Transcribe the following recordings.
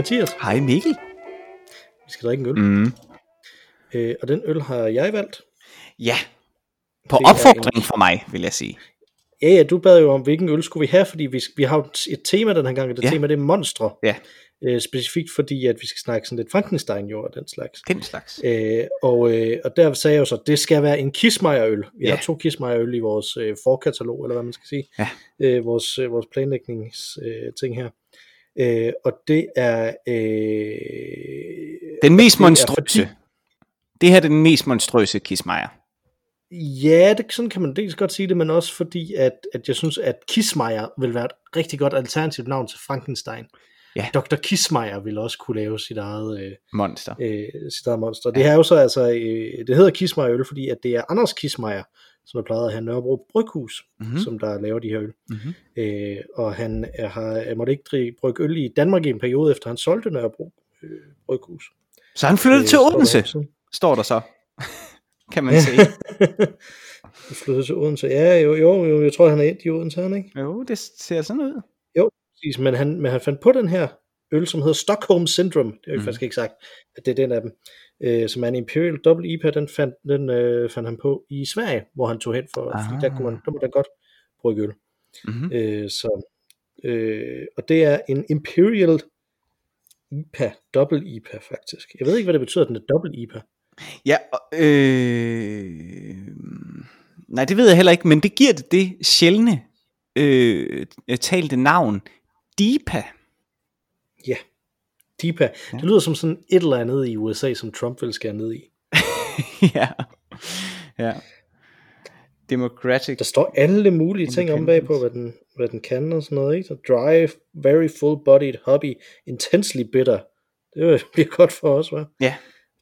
Mathias, Hej Mikkel. vi skal drikke en øl. Mm. Øh, og den øl har jeg valgt. Ja, på Det opfordring fra mig, vil jeg sige. Ja, ja, du bad jo om, hvilken øl skulle vi have, fordi vi, vi har et- tema den her gang, og det Ja. tema det er monstre. Ja. Øh, specifikt fordi, at vi skal snakke sådan lidt Frankenstein jo og den slags. Den slags. Øh, og, øh, og der sagde jeg jo så, at det skal være en Kismayer-øl. Vi Ja. har to Kismayer-øl i vores øh, forkatalog, eller hvad man skal sige. Ja. Øh, vores, øh, vores planlægningsting øh, ting her. Øh, og det er... Øh, Den mest det er monstrøse. Det her er den mest monstrøse Kismayer. Ja, det, sådan kan man dels godt sige det, men også fordi, at, at jeg synes, at Kismayer vil være et rigtig godt alternativt navn til Frankenstein. Ja. Dr. Kismayer vil også kunne lave sit eget, øh, Monster. øh, sit eget monster. Det her er jo så altså, øh, det hedder Kismayer øl, fordi at det er Anders Kismayer, som er plejet at have Nørrebro Bryghus, Mhm. mm-hmm. som der laver de her øl. Mhm. Øh, og han er, har, jeg måtte ikke drikke, brygge øl i Danmark i en periode, efter han solgte Nørrebro øh, Bryghus. Så han flyttede Øh, til står der Odense, står der så. kan man sige. Han flyttede til Odense. Ja, jo, jo, jo, jeg tror, han er endt i Odense, han, ikke? Jo, det ser sådan ud. Præcis, men han, men han fandt på den her øl, som hedder Stockholm Syndrome, det har jeg Mhm. faktisk ikke sagt, at det er den af dem, øh, som er en Imperial Double IPA, den fandt, den, øh, fandt han på i Sverige, hvor han tog hen for, ah. fordi der kunne man, der må der godt brygge øl. Mm-hmm. Øh, så, øh, og det er en Imperial IPA, Double IPA faktisk. Jeg ved ikke, hvad det betyder, at den er Double IPA. Ja, øh, nej, det ved jeg heller ikke, men det giver det det sjældne øh, talte navn, Deepa. Ja, DIPA. Ja. Det lyder som sådan et eller andet i USA, som Trump vil skære ned i. ja. ja. Democratic. Der står alle mulige ting om bagpå, hvad den, hvad den kan og sådan noget, ikke? Så dry, very full-bodied hobby, intensely bitter. Det bliver godt for os, hva'? Ja.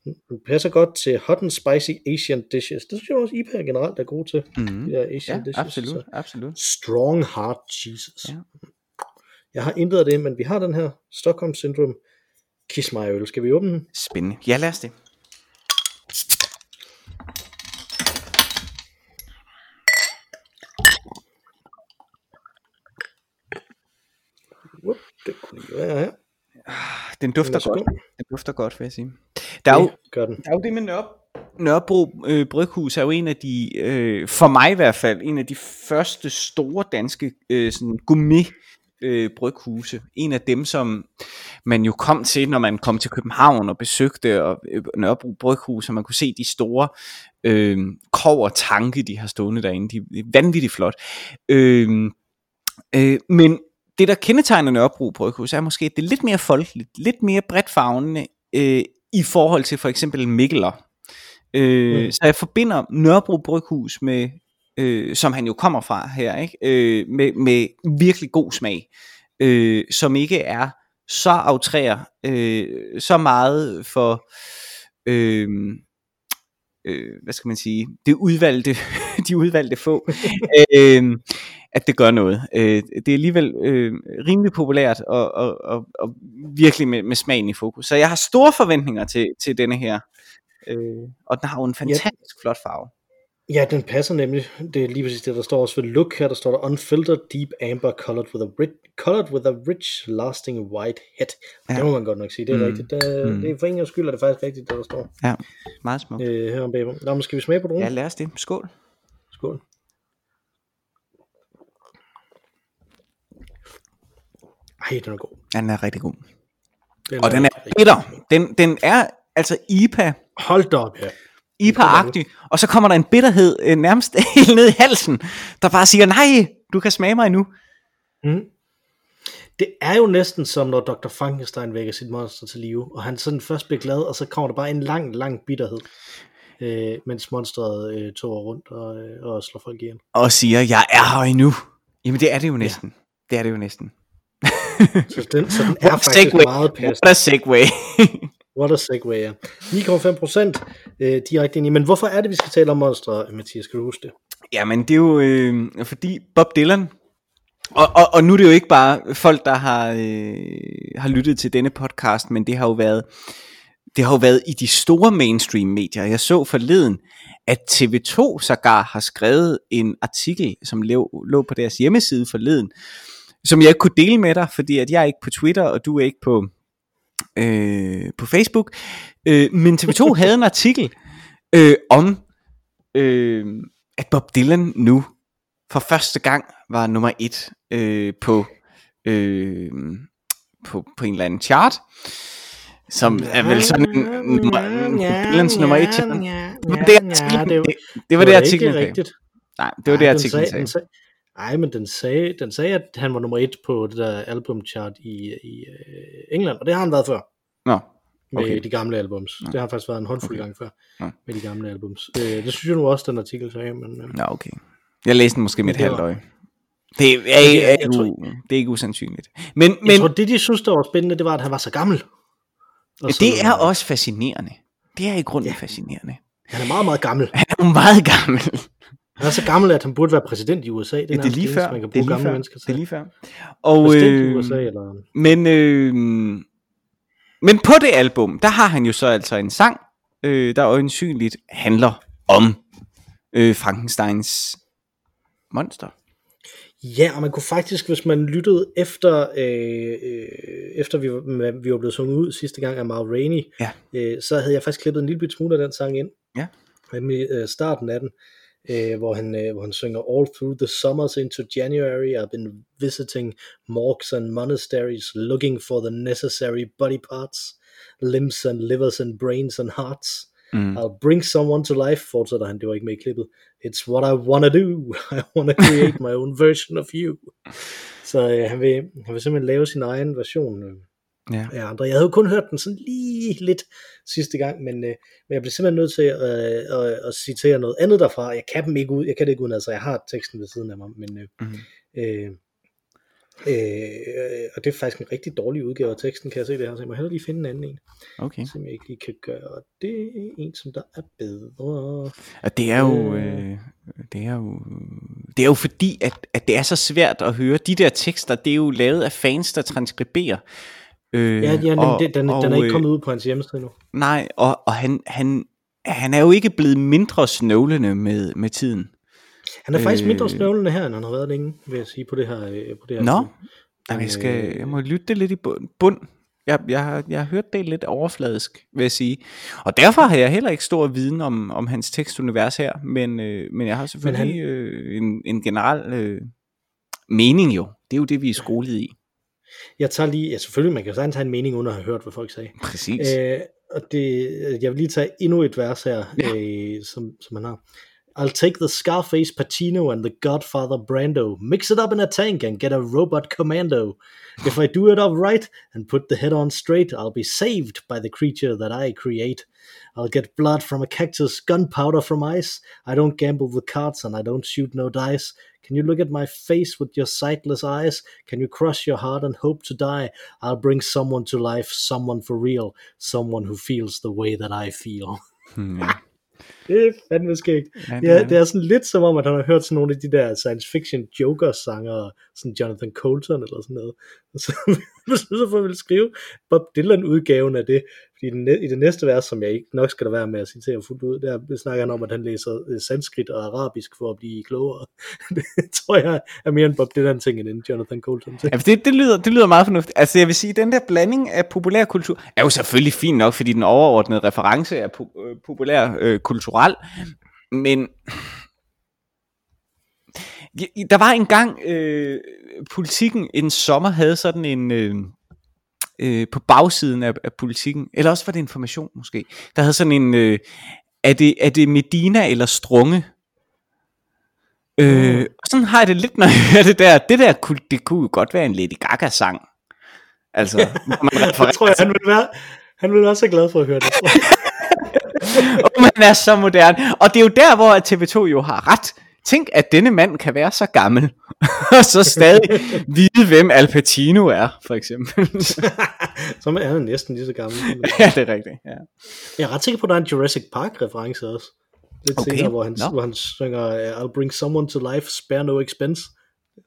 Den passer godt til hot and spicy Asian dishes. Det synes jeg også, IPA generelt er god til. Mm-hmm. De der Asian Ja, dishes. absolut, Så absolut. strong hard cheeses. Ja. Jeg har intet af det, men vi har den her Stockholm Syndrome Kiss mig øl. Skal vi åbne den? Spændende. Ja, lad os det. Whoop, det kunne lige være her. Den dufter godt. Den dufter godt, vil jeg sige. Der er jo, Det gør den. der er jo det med Nørre, Nørrebro øh, Bryghus er jo en af de, øh, for mig i hvert fald, en af de første store danske øh, sådan gourmet øh, bryghuse. En af dem, som man jo kom til, når man kom til København og besøgte og, øh, Nørrebro Bryghus, og man kunne se de store øh, kov og tanke, de har stående derinde. De er vanvittigt flot. Øh, øh, men det, der kendetegner Nørrebro Bryghus, er måske, at det er lidt mere folkeligt, lidt mere bredt fagnende, øh, i forhold til for eksempel Mikkeler. Øh, mm. Så jeg forbinder Nørrebro Bryghus med, øh, som han jo kommer fra her, ikke? Øh, med, med virkelig god smag, øh, som ikke er så aftræer, øh, så meget for, øh, øh, hvad skal man sige, det udvalgte, de udvalgte få, øh, at det gør noget. Øh, det er alligevel øh, rimelig populært og, og, og, og virkelig med, med smagen i fokus. Så jeg har store forventninger til, til denne her. Øh, og den har jo en fantastisk flot farve. Ja, den passer nemlig. Det er lige præcis det, der står også ved look her. Der står der unfiltered deep amber colored with a rich, colored with a rich lasting white head. Ja. Ja. Det må man godt nok sige. Det er mm. Rigtigt. Det, Mm. det er for en gang skyld, er det faktisk rigtigt, det der står Ja, meget smukt. øh, her om bagpå. Nå, men skal vi smage på dronen? Ja, lad os det. Skål. Skål. Ej, den er god. Den er rigtig god. Den Og den er bitter. Den, den er altså IPA, Hold da op, ja. IPA-agtig, og så kommer der en bitterhed øh, nærmest helt ned i halsen, der bare siger, nej, du kan smage mig nu. Mm. Det er jo næsten som når Dr. Frankenstein vækker sit monster til live, og han sådan først bliver glad, og så kommer der bare en lang, lang bitterhed, øh, mens monsteret øh, tog rundt og, øh, og slår folk ihjel. Og siger, jeg er her endnu. Jamen det er det jo næsten. Ja. Det er det jo næsten. Så den, så den er faktisk segue. meget passende. What a segue. What a segue, ja. 9,5 procent øh, direkte ind i. Men hvorfor er det, vi skal tale om monstre, Mathias? Skal du huske det? Jamen det er jo øh, fordi Bob Dylan, og, og, og nu er det jo ikke bare folk, der har, øh, har lyttet til denne podcast, men det har jo været det har jo været i de store mainstream medier. Jeg så forleden, at TV2 sågar har skrevet en artikel, som lå, lå på deres hjemmeside forleden, som jeg ikke kunne dele med dig, fordi at jeg er ikke på Twitter, og du er ikke på, øh, på Facebook. Øh, men TV2 havde en artikel øh, om, øh, at Bob Dylan nu for første gang var nummer et øh, på, øh, på, på en eller anden chart, som er vel sådan en, nummer, Dylans nummer et chart. Det var det, artiklen, det, det var det, artiklen rigtigt. Nej, det var det, artiklen sagde. Nej, men den sagde, den sagde, at han var nummer et på det der albumchart i, i uh, England, og det har han været før. Nå, okay. Med de gamle albums. Nå. Det har faktisk været en håndfuld okay. gang før, Nå. med de gamle albums. Uh, det synes jeg nu også, den artikel sagde. Men, uh, Nå, okay. Jeg læste den måske med et halvt øje. Det er, er, er, er, tror, det er ikke usandsynligt. Men, men, jeg tror, det de synes, der var spændende, det var, at han var så gammel. Og så, det er også fascinerende. Det er i grunden ja. fascinerende. Han er meget, meget gammel. Han er meget gammel. Han er så gammel, at han burde være præsident i USA. Det er, ja, det er lige før. Man kan bruge det er lige før. Det er lige før. Og, præsident øh, i USA, eller... Men, øh, men på det album, der har han jo så altså en sang, øh, der øjensynligt handler om øh, Frankensteins monster. Ja, og man kunne faktisk, hvis man lyttede efter, øh, øh, efter vi, vi var blevet sunget ud sidste gang af Mal Rainey, ja. øh, så havde jeg faktisk klippet en lille smule af den sang ind. Ja. Med øh, starten af den, øh, hvor, han, øh, hvor han synger All through the summers into January, I've been visiting morgues and monasteries, looking for the necessary body parts, limbs and livers and brains and hearts. Mm. I'll bring someone to life, fortsætter han, det var ikke med i klippet. It's what I wanna do. I wanna create my own version of you. Så øh, han, vil, han vil simpelthen lave sin egen version øh, ja. af andre. Jeg havde jo kun hørt den sådan lige lidt sidste gang, men, øh, men jeg blev simpelthen nødt til øh, at, at citere noget andet derfra. Jeg kan dem ikke ud, jeg kan det ikke uden, altså jeg har teksten ved siden af mig, men øh, mm. øh, Øh, og det er faktisk en rigtig dårlig udgave af teksten, kan jeg se det her, så jeg må hellere lige finde en anden en. Okay. Som jeg ikke lige kan gøre. Det er en, som der er bedre. Og det er jo, øh, det er jo, det er jo fordi, at, at det er så svært at høre. De der tekster, det er jo lavet af fans, der transkriberer. Øh, ja, ja og, det, den, og, den er ikke øh, kommet ud på hans hjemmeside nu. Nej, og, og han, han, han er jo ikke blevet mindre snøvlende med, med tiden. Han er faktisk mindre øh. snøvlende her, end han har været længe, vil jeg sige, på det her. Øh, på det her Nå, Jamen, jeg, skal, øh. jeg må lytte det lidt i bund. Jeg, jeg, har, jeg har hørt det lidt overfladisk, vil jeg sige. Og derfor har jeg heller ikke stor viden om, om hans tekstunivers her, men, øh, men jeg har selvfølgelig han, øh, en, en generel øh, mening jo. Det er jo det, vi er skolet i. Jeg tager lige, ja selvfølgelig, man kan jo sagtens have en mening, uden at have hørt, hvad folk sagde. Præcis. Øh, og det, jeg vil lige tage endnu et vers her, ja. øh, som, som han har. I'll take the Scarface Pacino and the Godfather Brando, mix it up in a tank and get a robot commando. If I do it up right and put the head on straight, I'll be saved by the creature that I create. I'll get blood from a cactus, gunpowder from ice. I don't gamble with cards and I don't shoot no dice. Can you look at my face with your sightless eyes? Can you cross your heart and hope to die? I'll bring someone to life, someone for real, someone who feels the way that I feel. Hmm. Det er fandme skægt. Ja, det, er, det er sådan lidt som om, at han har hørt sådan nogle af de der science fiction joker-sanger, sådan Jonathan Colton eller sådan noget. Så beslutter for at skrive Bob Dylan-udgaven af det, fordi i det næste vers, som jeg ikke nok skal der være med at citere fuldt ud, der snakker han om, at han læser øh, sanskrit og arabisk for at blive klogere. det tror jeg er mere en Bob Dylan ting end en Jonathan Colton ting. Ja, det, det, lyder, det lyder meget fornuftigt. Altså jeg vil sige, den der blanding af populærkultur er jo selvfølgelig fin nok, fordi den overordnede reference er po- populær øh, kulturel, men der var engang øh, politikken en sommer havde sådan en øh, øh, på bagsiden af, af politikken, eller også var det information måske, der havde sådan en, øh, er, det, er det Medina eller Strunge? Øh, og sådan har jeg det lidt, når jeg hører det der, det der, kunne, det kunne godt være en Lady Gaga sang. Altså, man jeg tror jeg, han vil være, han vil være så glad for at høre det. og man er så moderne. Og det er jo der, hvor TV2 jo har ret. Tænk, at denne mand kan være så gammel, og så stadig vide, hvem Al Pacino er, for eksempel. så er han næsten lige så gammel. ja, det er rigtigt. Ja. Jeg er ret sikker på, at der er en Jurassic Park-reference også. Lidt okay. senere, hvor han, no. hvor han synger, I'll bring someone to life, spare no expense.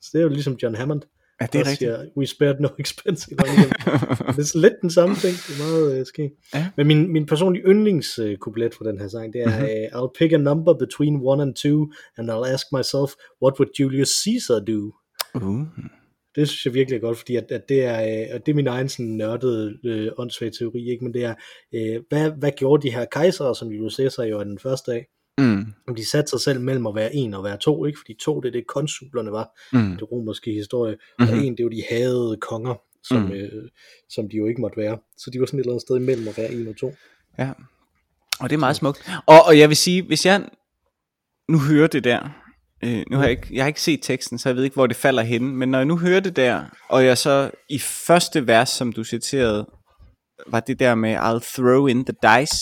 Så det er jo ligesom John Hammond. Ja, det er rigtigt. Siger, We spared no expense. det er lidt den samme ting. Det er meget uh, skægt. Ja. Men min, min personlige yndlingskublet uh, for den her sang, det er, mm-hmm. I'll pick a number between one and two, and I'll ask myself, what would Julius Caesar do? Uh. Det synes jeg virkelig er godt, fordi at, at det, er, øh, og det er min egen sådan nørdede øh, åndssvage teori, ikke? men det er, øh, hvad, hvad gjorde de her kejsere, som Julius Caesar jo er den første af? Mm. Om de satte sig selv mellem at være en og være to, ikke? fordi to det er det konsulerne var, Mm. det romerske historie, Mhm. og en det er jo de havde konger, som, Mm. øh, som de jo ikke måtte være. Så de var sådan et eller andet sted imellem at være en og to. Ja. Og det er meget smukt. Og, og jeg vil sige, hvis jeg nu hører det der, øh, nu har jeg, ikke, jeg har ikke set teksten, så jeg ved ikke, hvor det falder hen, men når jeg nu hører det der, og jeg så i første vers, som du citerede, var det der med, I'll throw in the dice,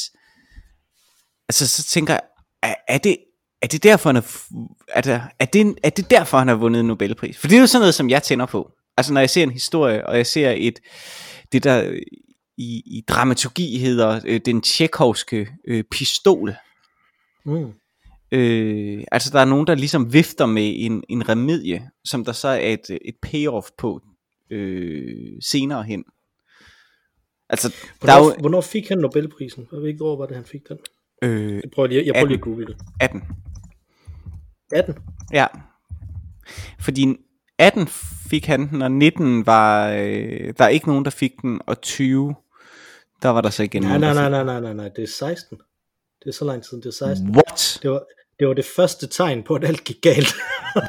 altså så tænker jeg, er, er det, er det derfor, han har, er, der, er, det, er det derfor, han har vundet en Nobelpris? For det er jo sådan noget, som jeg tænder på. Altså når jeg ser en historie, og jeg ser et, det der i, i dramaturgi hedder øh, den tjekhovske øh, pistol. Mm. Øh, altså der er nogen, der ligesom vifter med en, en remedie, som der så er et, et payoff på øh, senere hen. Altså, der er Hvornår, jo hvornår fik han Nobelprisen? Jeg ved ikke, hvor var det, han fik den. Øh, Jeg prøver lige, jeg prøver lige at google det. 18. 18. Ja. Fordi 18 fik han den, og 19 var øh, der er ikke nogen, der fik den, og 20, der var der så igen Nej, nogen, nej, nej, nej, nej, nej, nej, det er 16. Det er så lang tid, det er 16. fik- What? Det var, det var det første tegn på, at alt gik galt.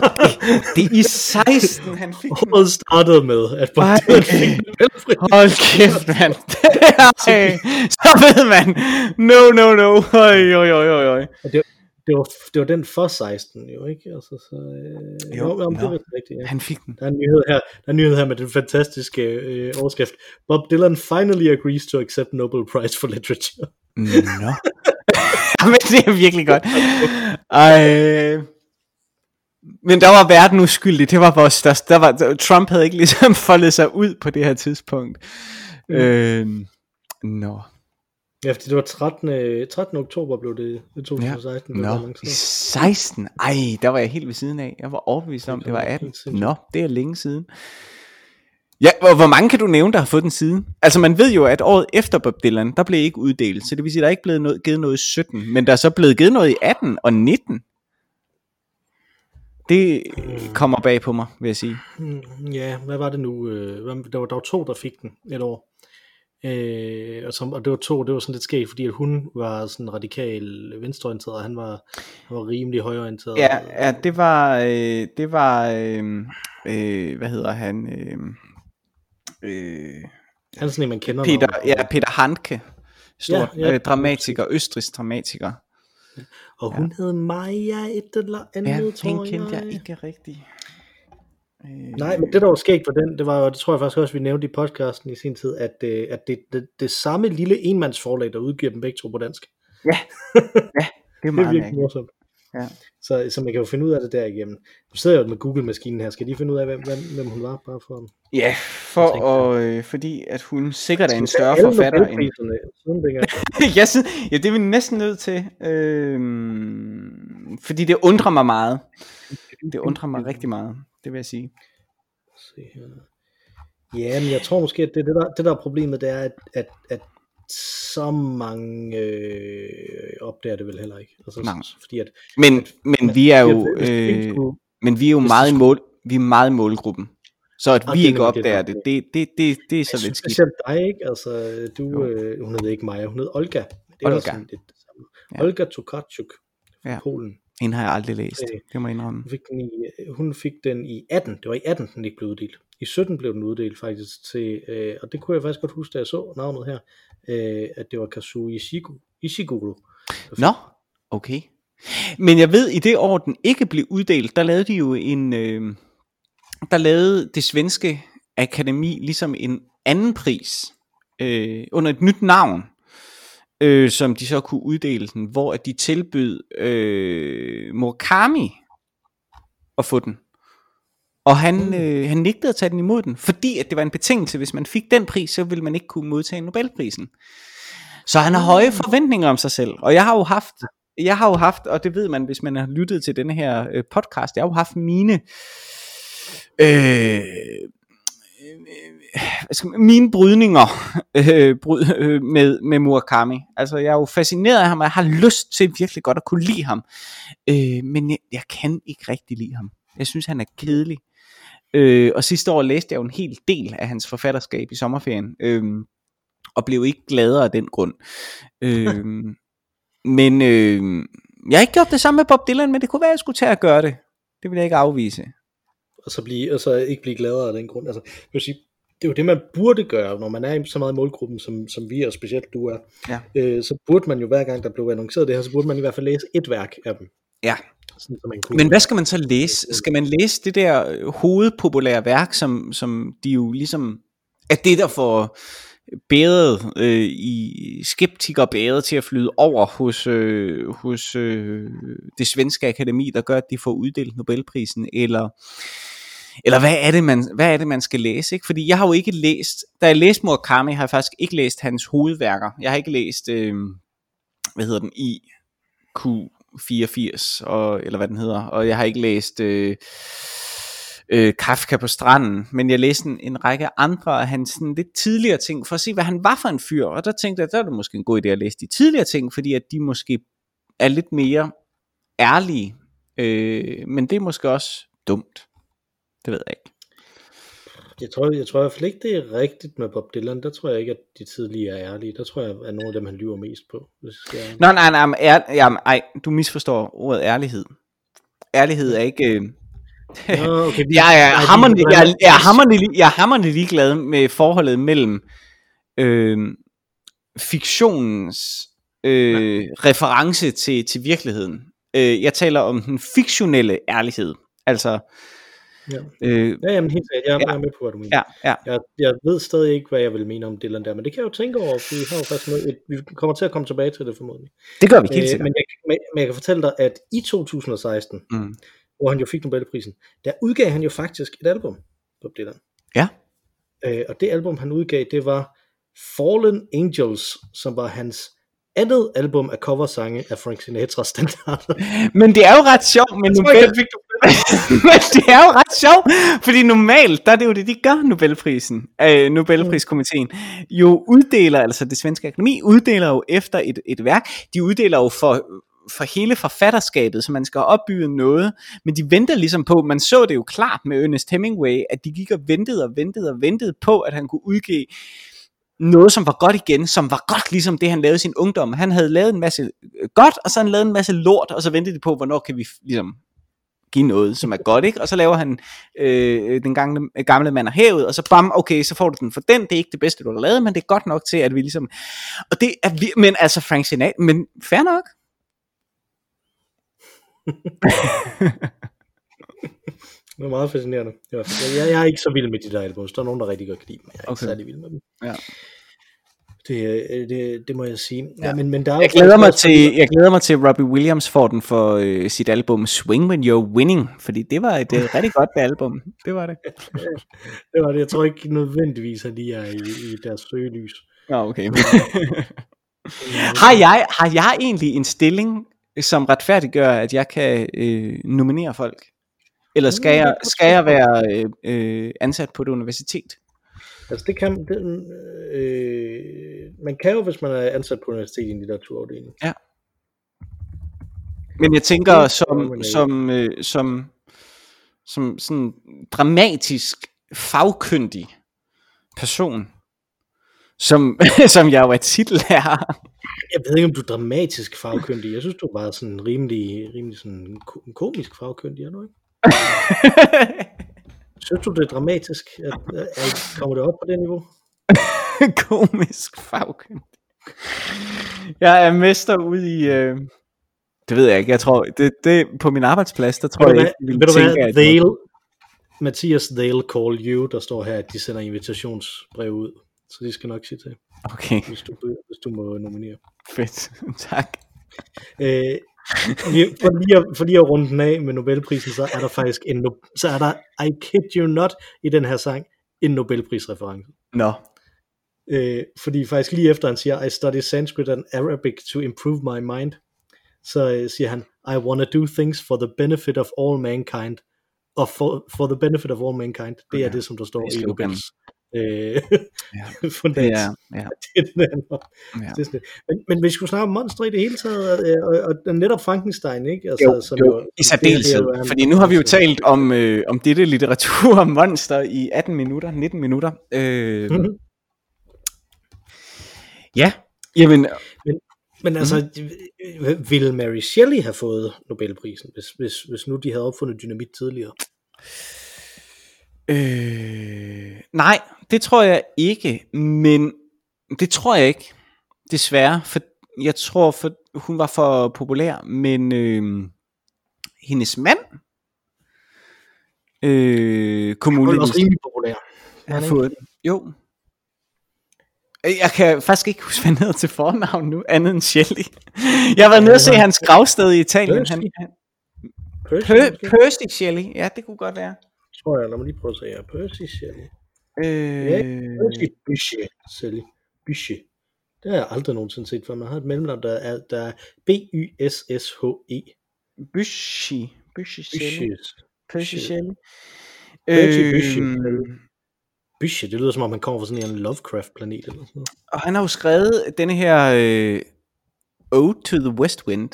Det er i 16, han fik. Året startede med, at. Dylan fik Nobelprisen. Hold kæft, mand. Så ved man. No, no, no. Oj, oj, oj, oj, oj. Det var, det var den for 16, jo ikke? Altså, så, øh, Jo, jo, jo, det er vist rigtigt, ja. Han fik den. Der er en nyhed her, der er en nyhed her med den fantastiske øh, overskrift. Bob Dylan finally agrees to accept Nobel Prize for Literature. Nå. Men det er virkelig godt. Ej. Men der var verden uskyldig. Det var vores største. Der var, Trump havde ikke ligesom foldet sig ud på det her tidspunkt. Mm. Øh, nå. Ja, fordi det var 13. øh, 13. oktober blev det i 2016. det var Nå. lang tid. I 16? Ej, der var jeg helt ved siden af. Jeg var overbevist om, Det var var 18. helt sindssygt. Nå, det er længe siden. Ja, hvor, hvor mange kan du nævne, der har fået den siden? Altså man ved jo, at året efter Bob Dylan, der blev ikke uddelt. Så det vil sige, der er ikke blevet noget, givet noget i 17. Men der er så blevet givet noget i 18 og 19. Det kommer bag på mig, vil jeg sige. Mm, Ja, hvad var det nu? øh, Der var, der var to, der fik den et år. Øh, og, som, og det var to, det var sådan lidt skægt, fordi at hun var sådan radikal venstreorienteret, og han var, han var rimelig højreorienteret. Ja, ja det var, øh, det var, øh, øh, hvad hedder han? Øh, øh, Han er sådan en, man kender. Peter, ja, Peter Handke, stor Ja, ja, ja. ja, øh, dramatiker, østrisk dramatiker. Og hun hed Maja et eller andet, Ja, tror hende kendte jeg jeg. ikke rigtigt. Øh, Nej, men det der var skægt for den, det var jo, det tror jeg faktisk også, vi nævnte i podcasten i sin tid, at, øh, at det, det, det samme lille enmandsforlag, der udgiver dem begge to på dansk. Ja, ja det er Det er meget virkelig morsomt. Ja. Så, så man kan jo finde ud af det derigennem. Nu sidder jeg jo med Google-maskinen her. Skal de finde ud af, hvem, hvem, hvem hun var? Bare for Ja, for, og, øh, fordi at hun sikkert er en større forfatter end... Jeg synes, ja, det er vi næsten nødt til, øh, fordi det undrer mig meget. Det undrer mig rigtig meget, det vil jeg sige. Se her. Ja, men jeg tror måske, at det, det, der, det der er problemet, det er, at, at, at så mange øh, opdager det vel heller ikke. Altså, Nej. Fordi at, Men, men vi er jo, ikke øh, men vi er jo meget i mål, vi er meget i målgruppen. Så at Og vi det ikke opdager det, det, det, det, det er så jeg lidt skidt. specielt dig, ikke? Altså, du, Jo. øh, hun hed ikke Maja, hun hed Olga. Det er Olga. sådan lidt. Ja. Olga Tokarczuk fra Ja. Polen. Hende har jeg aldrig læst, Øh, det må jeg indrømme. Hun fik, den i, hun fik den i 18. Det var i 18, den ikke blev uddelt. I 17 blev den uddelt faktisk til, øh, og det kunne jeg faktisk godt huske, da jeg så navnet her, øh, at det var Kazuo Ishigu, Ishiguro. Nå, okay. Men jeg ved, i det år, den ikke blev uddelt, der lavede de jo en, øh, der lavede det svenske akademi ligesom en anden pris, øh, under et nyt navn, øh, som de så kunne uddele den, hvor at de tilbød øh, Murakami at få den. Og han, øh, han nægtede at tage den imod den, fordi at det var en betingelse, hvis man fik den pris, så ville man ikke kunne modtage Nobelprisen. Så han har høje forventninger om sig selv. Og jeg har jo haft, jeg har jo haft, og det ved man, hvis man har lyttet til denne her øh, podcast, jeg har jo haft mine, øh, skal mine brydninger øh, bryd, øh, med, med Murakami. Altså jeg er jo fascineret af ham, og jeg har lyst til virkelig godt at kunne lide ham. Øh, men jeg, jeg kan ikke rigtig lide ham. Jeg synes, han er kedelig. Øh, og sidste år læste jeg jo en hel del af hans forfatterskab i sommerferien, øh, og blev ikke gladere af den grund. Øh, men øh, jeg har ikke gjort det samme med Bob Dylan, men det kunne være, at jeg skulle tage at gøre det. Det vil jeg ikke afvise. Og så, blive, og så ikke blive gladere af den grund. Altså, jeg vil sige, det er jo det, man burde gøre, når man er i så meget i målgruppen, som, som vi og specielt du er. Ja. Øh, så burde man jo hver gang, der blev annonceret det her, så burde man i hvert fald læse et værk af dem. Ja. Sådan, så man kunne, Men hvad skal man så læse? Skal man læse det der øh, hovedpopulære værk, som, som de jo ligesom er det, der får bæret øh, i skeptikerbæret til at flyde over hos, øh, hos øh, det svenske akademi, der gør, at de får uddelt Nobelprisen, eller eller hvad er det man, hvad er det man skal læse, ikke? Fordi jeg har jo ikke læst, da jeg læste Murakami, har jeg faktisk ikke læst hans hovedværker. Jeg har ikke læst, øh, hvad hedder den, IQ84, og, eller hvad den hedder, og jeg har ikke læst øh, øh, Kafka på stranden, men jeg læste en, en række andre af hans sådan, lidt tidligere ting, for at se, hvad han var for en fyr, og der tænkte jeg, der er det måske en god idé at læse de tidligere ting, fordi at de måske er lidt mere ærlige, øh, men det er måske også dumt. Det ved jeg ikke. Jeg tror, jeg tror i hvert fald ikke, det er rigtigt med Bob Dylan. Der tror jeg ikke, at de tidligere er ærlige. Der tror jeg, at nogle af dem, han lyver mest på. Hvis jeg skal... Nej, nej, nej, ær, jamen, ej, du misforstår ordet ærlighed. Ærlighed er ikke... Øh... Nå, okay, jeg, er hammerende, jeg, jeg, er hammerende, li- jeg er hammerende ligeglad med forholdet mellem øh, fiktionens øh, reference til, til virkeligheden. Øh, jeg taler om den fiktionelle ærlighed. Altså, Ja. øh, Ja, jamen helt sikkert. Jeg, Ja. jeg er med på, hvad du mener. ja, ja. Jeg, jeg ved stadig ikke, hvad jeg vil mene om Dylan der, men det kan jeg jo tænke over, for vi har jo faktisk noget, et, vi kommer til at komme tilbage til det formodentlig. Det gør vi helt Øh, sikkert. men, jeg, men, men jeg kan fortælle dig, at i 2016, Mm. hvor han jo fik Nobelprisen, der udgav han jo faktisk et album, Bob Dylan. Ja. Øh, og det album, han udgav, det var Fallen Angels, som var hans andet album af coversange af Frank Sinatra standarder. Men det er jo ret sjovt, men, tror ikke, Nobel... men det er jo ret sjovt, fordi normalt, der er det jo det, de gør Nobelprisen, øh, Nobelpriskomiteen, jo uddeler, altså det svenske akademi, uddeler jo efter et, et værk, de uddeler jo for, for hele forfatterskabet, så man skal opbygge noget, men de venter ligesom på, man så det jo klart med Ernest Hemingway, at de gik og ventede og ventede og ventede på, at han kunne udgive noget, som var godt igen, som var godt ligesom det, han lavede i sin ungdom. Han havde lavet en masse godt, og så han lavet en masse lort, og så ventede de på, hvornår kan vi ligesom give noget, som er godt, ikke? Og så laver han øh, den gamle, gamle mand af havet, og så bam, okay, så får du den for den, det er ikke det bedste, du har lavet, men det er godt nok til, at vi ligesom, og det er, vi, men altså Frank Sinatra, men fair nok. Det var meget fascinerende. Var, jeg, jeg er ikke så vild med de der albums. Der er nogen, der rigtig godt kan lide dem, men jeg er Okay. ikke særlig vild med dem. Ja. Det, øh, det, det må jeg sige. Ja. Ja. Ja, men, men der er Jeg glæder, mig til, jeg glæder mig til, at Robbie Williams får den for øh, sit album Swing When You're Winning, fordi det var et øh, rigtig godt album. Det var det. Det var det. Jeg tror ikke nødvendigvis, at de er i, i deres søgelys. Nå, okay. har, jeg, har jeg egentlig en stilling, som retfærdiggør, at jeg kan øh, nominere folk? Eller skal Mm, jeg, skal jeg være øh, øh, ansat på et universitet? Altså det kan, det, øh, man kan jo, hvis man er ansat på universitet i en litteraturafdeling. Men jeg tænker som, som, øh, som, som sådan dramatisk fagkyndig person, som, som jeg jo er titellærer. Jeg ved ikke, om du er dramatisk fagkyndig. Jeg synes, du bare sådan rimelig, rimelig sådan ko- komisk fagkyndig, er du ikke? Synes du, det er dramatisk? At, at, kommer det op på det niveau? Komisk fagkyndig. Jeg er mester ude i... Øh... Det ved jeg ikke. Jeg tror, det, det på min arbejdsplads, der tror Ved jeg ikke, du tænke, hvad, at... they'll, Mathias, they'll call you, der står her, at de sender invitationsbrev ud. Så de skal nok sige til, Okay, hvis du, hvis du må nominere. fedt. tak. Øh, for, lige at, for lige at runde den af med Nobelprisen, så er der faktisk en, no- så er der, I kid you not, i den her sang, en Nobelprisreference. Nå, Øh, fordi faktisk lige efter han siger, I study Sanskrit and Arabic to improve my mind, så øh, siger han, I wanna do things for the benefit of all mankind. Og for, for the benefit of all mankind, det er Okay. det, som der står er i. Nobels øh, Ja, fundament. det er, ja, det er anden. ja. Det er men, men vi skulle snakke om monster i det hele taget, og, og, og netop Frankenstein, ikke? Altså, Jo, som jo, i særdeleshed. det jo Fordi nu har vi jo talt om, øh, om dette litteratur om monster i 18 minutter, 19 minutter. Øh, Mhm. ja, jamen, Men altså, mm. ville Mary Shelley have fået Nobelprisen, hvis, hvis, hvis nu de havde opfundet dynamit tidligere? Øh, nej, det tror jeg ikke, men det tror jeg ikke, desværre, for jeg tror, for hun var for populær, men øh, hendes mand øh, kunne Hun er også rimelig populær. have fået. Jo. Jeg kan faktisk ikke huske, hvad han hedder til fornavn nu, andet end Shelley. Jeg har været nede og se hans gravsted i Italien. Percy. Han, han, Percy? Percy Shelley, ja, det kunne godt være. Tror jeg. Lad mig lige prøve at se her. Percy Shelley. Øh, Percy Bysshe Shelley. Bysshe. Det har jeg aldrig nogensinde set før. Man har et mellemnavn, der er, der er B-Y-S-S-H-E. Bushy. Bushy Shelley. Bysshe. Percy Shelley. Shelley. Percy Bysshe. Øhm, Bysshe, det lyder som om, han kommer fra sådan en Lovecraft-planet eller sådan noget. og han har jo skrevet denne her øh, Ode to the West Wind.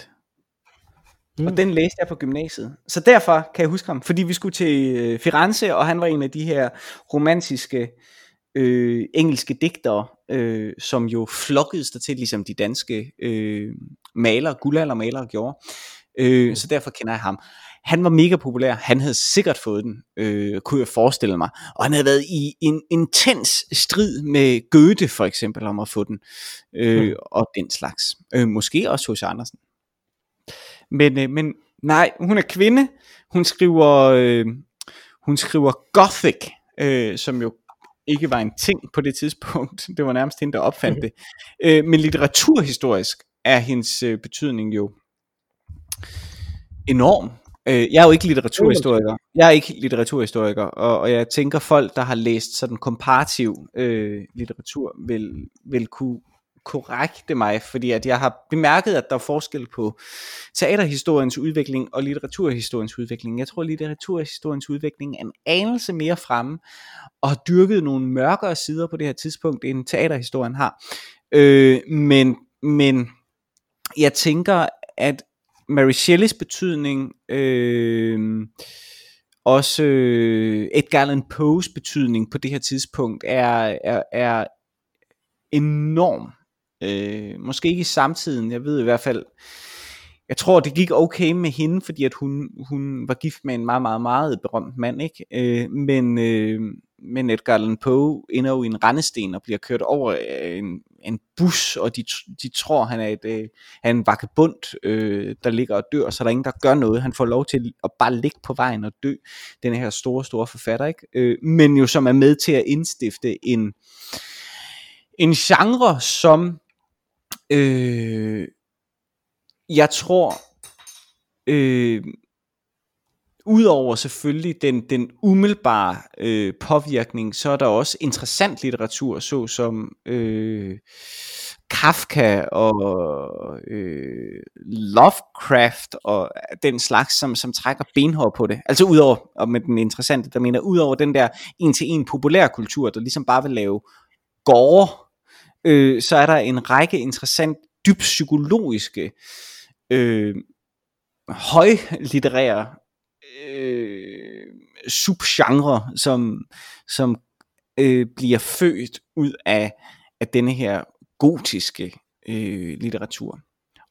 Mm. Og den læste jeg på gymnasiet. Så derfor kan jeg huske ham, fordi vi skulle til øh, Firenze, og han var en af de her romantiske øh, engelske digtere, øh, som jo flokkedes der til, ligesom de danske øh, malere, guldaldermalere gjorde. Øh, så derfor kender jeg ham. Han var mega populær. Han havde sikkert fået den, øh, kunne jeg forestille mig. Og han havde været i en intens strid med Goethe for eksempel om at få den. Øh, Mm. Og den slags. Øh, måske også hos Andersen. Men, øh, men nej, hun er kvinde. Hun skriver, øh, hun skriver gothic, øh, som jo ikke var en ting på det tidspunkt. Det var nærmest hende, der opfandt det. Øh, men litteraturhistorisk er hendes øh, betydning jo enorm. Øh, jeg er jo ikke litteraturhistoriker. Jeg er ikke litteraturhistoriker, og, og jeg tænker folk, der har læst sådan komparativ øh, litteratur, vil, vil kunne korrekte mig, fordi at jeg har bemærket, at der er forskel på teaterhistoriens udvikling og litteraturhistoriens udvikling. Jeg tror, at litteraturhistoriens udvikling er en anelse mere fremme, og har dyrket nogle mørkere sider på det her tidspunkt, end teaterhistorien har. Øh, men, men jeg tænker, at Mary Shelleys betydning, øh, også øh, Edgar Allan Poes betydning på det her tidspunkt, er, er, er enorm. Øh, måske ikke i samtiden, jeg ved i hvert fald, jeg tror det gik okay med hende, fordi at hun, hun var gift med en meget, meget, meget berømt mand, ikke? Øh, men, øh, men Edgar Allan Poe ender jo i en rendesten og bliver kørt over af en, en bus, og de, de tror, han er, et, øh, han er en vakabund, øh, der ligger og dør, så der er ingen, der gør noget. Han får lov til at bare ligge på vejen og dø, den her store, store forfatter, ikke? Øh, men jo som er med til at indstifte en, en genre, som øh, jeg tror, øh, udover selvfølgelig den, den umiddelbare øh, påvirkning, så er der også interessant litteratur, såsom øh, Kafka og øh, Lovecraft og den slags, som, som trækker benhår på det. Altså udover, og med den interessante, der mener, udover den der en-til-en populærkultur, der ligesom bare vil lave gårde, øh, så er der en række interessant, dybt psykologiske, øh, højlitterære øh, subgenre, som, som øh, bliver født ud af, af denne her gotiske øh, litteratur.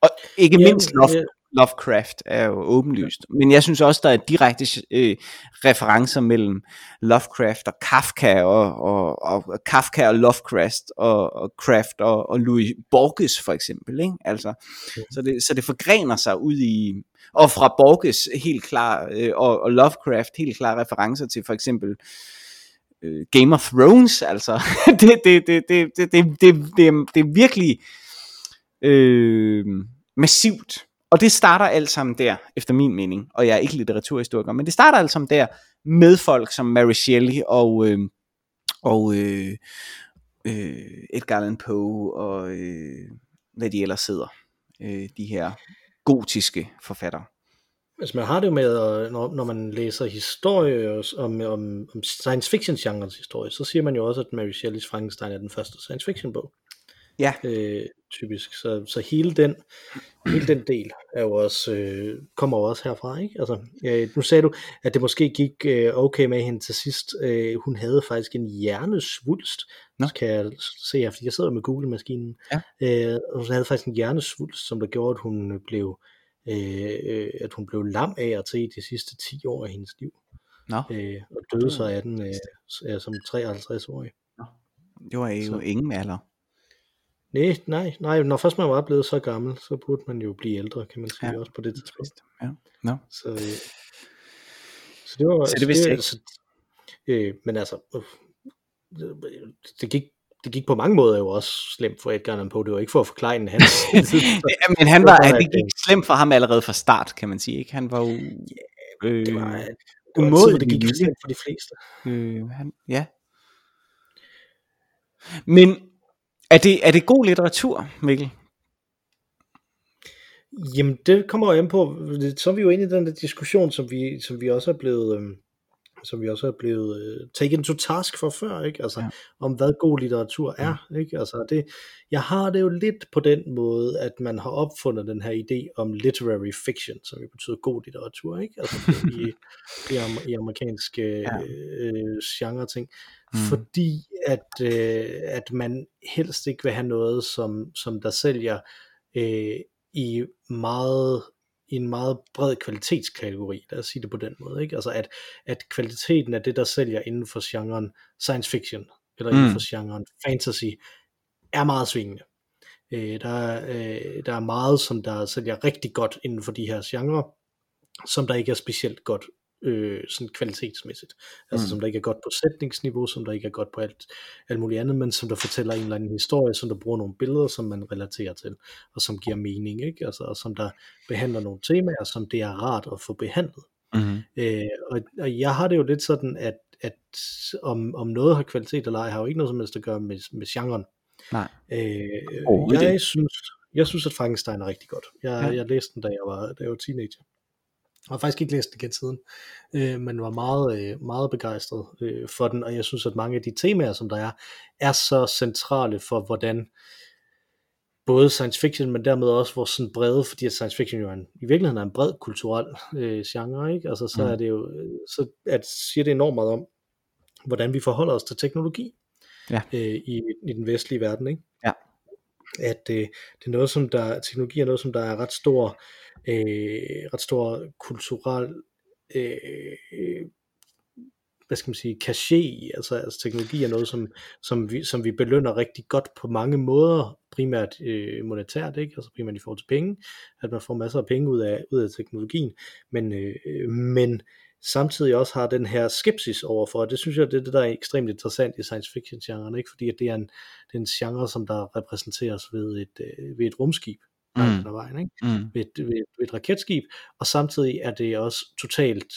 Og ikke Ja, mindst ja. Lovecraft er jo åbenlyst. Men jeg synes også, der er direkte øh, referencer mellem Lovecraft og Kafka, og, og, og Kafka og Lovecraft, og, og Craft og, og Louis Borges for eksempel. Ikke? Altså, så, det, så det forgrener sig ud i, og fra Borges helt klar, øh, og, og Lovecraft helt klar referencer til for eksempel øh, Game of Thrones, altså det, det, det, det, det, det, det, det, det er virkelig øh, massivt. Og det starter alt sammen der, efter min mening, og jeg er ikke litteraturhistoriker, men det starter alt sammen der med folk som Mary Shelley og, øh, og øh, øh, Edgar Allan Poe og øh, hvad de ellers sidder, øh, de her gotiske forfattere. Altså man har det jo med, øh, når, når man læser historie om, om, om science fiction genrens historie, så siger man jo også, at Mary Shelley's Frankenstein er den første science fiction bog. Ja. Øh, typisk. Så, så hele den hele den del er jo også, øh, kommer jo også herfra, ikke? Altså, øh, nu sagde du, at det måske gik øh, okay med hende til sidst. Øh, hun havde faktisk en hjernesvulst, Nå. kan jeg se her, fordi jeg sidder med Google-maskinen. Ja. Øh, hun havde faktisk en hjernesvulst, som der gjorde, at hun blev øh, øh, at hun blev lam af og til de sidste 10 år af hendes liv. Nå. Øh, og døde så af den øh, som 53-årig. Nå. Det var jo så. ingen alder. Nej, nej, nej, når først man var blevet så gammel, så burde man jo blive ældre, kan man sige, ja. også på det tidspunkt. Ja, no. så, øh, så det var... Så det vidste jeg så, øh, Men altså, øh, det gik det gik på mange måder jo også slemt for Edgar Allan Poe. Det var ikke for at forklare en hans. men han var, det gik slemt for ham allerede fra start, kan man sige. Ikke? Han var jo... Øh, det var, det var umådeligt, det gik slemt for de fleste. Øh, han, ja. Men er det, er det god litteratur, Mikkel? Jamen, det kommer jo an på, så er vi jo inde i den der diskussion, som vi, som vi også er blevet, øh, som vi også er blevet uh, taken to task for før, ikke? Altså, ja. om hvad god litteratur er, ja. ikke? Altså, det, jeg har det jo lidt på den måde, at man har opfundet den her idé om literary fiction, som jo betyder god litteratur, ikke? Altså, i, i, i amerikanske ja. øh, genre ting. Mm. Fordi at, øh, at man helst ikke vil have noget, som, som der sælger øh, i meget i en meget bred kvalitetskategori, lad os sige det på den måde, ikke? Altså at, at kvaliteten af det, der sælger inden for genren science fiction, eller mm. inden for genren fantasy, er meget svingende. Øh, der, øh, der er meget, som der sælger rigtig godt inden for de her genrer, som der ikke er specielt godt øh, sådan kvalitetsmæssigt. Altså mm. som der ikke er godt på sætningsniveau, som der ikke er godt på alt, alt muligt andet, men som der fortæller en eller anden historie, som der bruger nogle billeder, som man relaterer til, og som giver mening, ikke? Altså, og som der behandler nogle temaer, som det er rart at få behandlet. Mm. Øh, og, og jeg har det jo lidt sådan, at, at om, om noget har kvalitet eller ej, har jo ikke noget som helst at gøre med, med genren. Nej. Øh, oh, jeg, det. synes, jeg synes, at Frankenstein er rigtig godt. Jeg, ja. jeg læste den, da jeg var, da jeg var teenager. Har faktisk ikke læst den igen siden, øh, men var meget, øh, meget begejstret øh, for den, og jeg synes, at mange af de temaer, som der er, er så centrale for, hvordan både science fiction, men dermed også vores sådan brede, fordi at science fiction jo er en, i virkeligheden er en bred kulturel øh, genre, ikke? Altså så mm. er det jo, så at, siger det enormt meget om, hvordan vi forholder os til teknologi ja. øh, i, i den vestlige verden, ikke? At øh, det er noget, som der, teknologi er noget, som der er ret stor, øh, ret stor kulturel øh, hvad skal man sige, caché i, altså, altså teknologi er noget, som, som, vi, som vi belønner rigtig godt på mange måder, primært øh, monetært, ikke? altså primært i forhold til penge, at man får masser af penge ud af, ud af teknologien, men, øh, øh men samtidig også har den her skepsis overfor, og det synes jeg, det er det, der er ekstremt interessant i science fiction genren, ikke? fordi at det er en, det er en genre, som der repræsenteres ved et, øh, ved et rumskib, mm. vejen, ikke? Mm. Ved, et, ved, et, ved et raketskib, og samtidig er det også totalt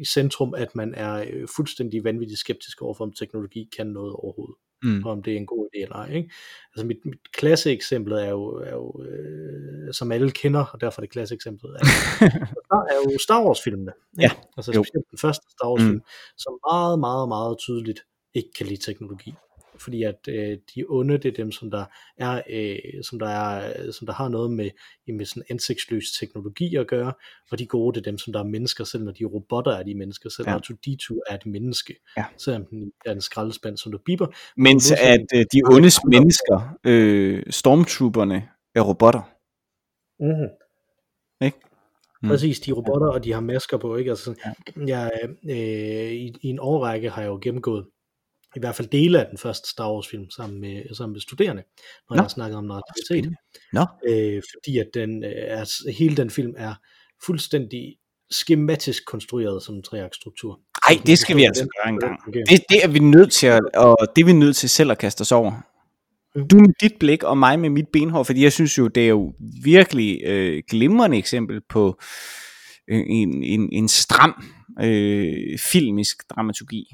i centrum, at man er øh, fuldstændig vanvittigt skeptisk over, om teknologi kan noget overhovedet. Mm. Og om det er en god idé eller ej. Ikke? Altså mit, mit klasseeksempel er jo, er jo øh, som alle kender, og derfor er det klasseeksemplet, er, er jo Star Wars filmene. Ja. Altså specielt den første Star Wars film, mm. som meget, meget, meget tydeligt ikke kan lide teknologi fordi at øh, de onde, det er dem, som der er, øh, som der er, som der har noget med, med sådan ansigtsløs teknologi at gøre, og de gode, det er dem, som der er mennesker, selv når de robotter er de mennesker, selv ja. R2-D2 er et menneske, ja. selvom den er en skraldespand, som der biber. Mens at øh, de ondes mennesker, øh, stormtrooperne, er robotter. Mm-hmm. Ikke? Mm. Præcis, de robotter, og de har masker på, ikke? Altså, ja. jeg, øh, i, i en årrække har jeg jo gennemgået i hvert fald dele af den første Star Wars film sammen med, sammen med studerende, når Nå. jeg har snakket om narrativitet. Nå. Øh, fordi at den, øh, er, hele den film er fuldstændig skematisk konstrueret som en treaktstruktur. Nej, det skal vi altså gøre engang. Det, det er vi nødt til at, og det er vi nødt til selv at kaste os over. Mm. Du med dit blik, og mig med mit benhår, fordi jeg synes jo, det er jo virkelig øh, glimrende eksempel på øh, en, en, en stram øh, filmisk dramaturgi.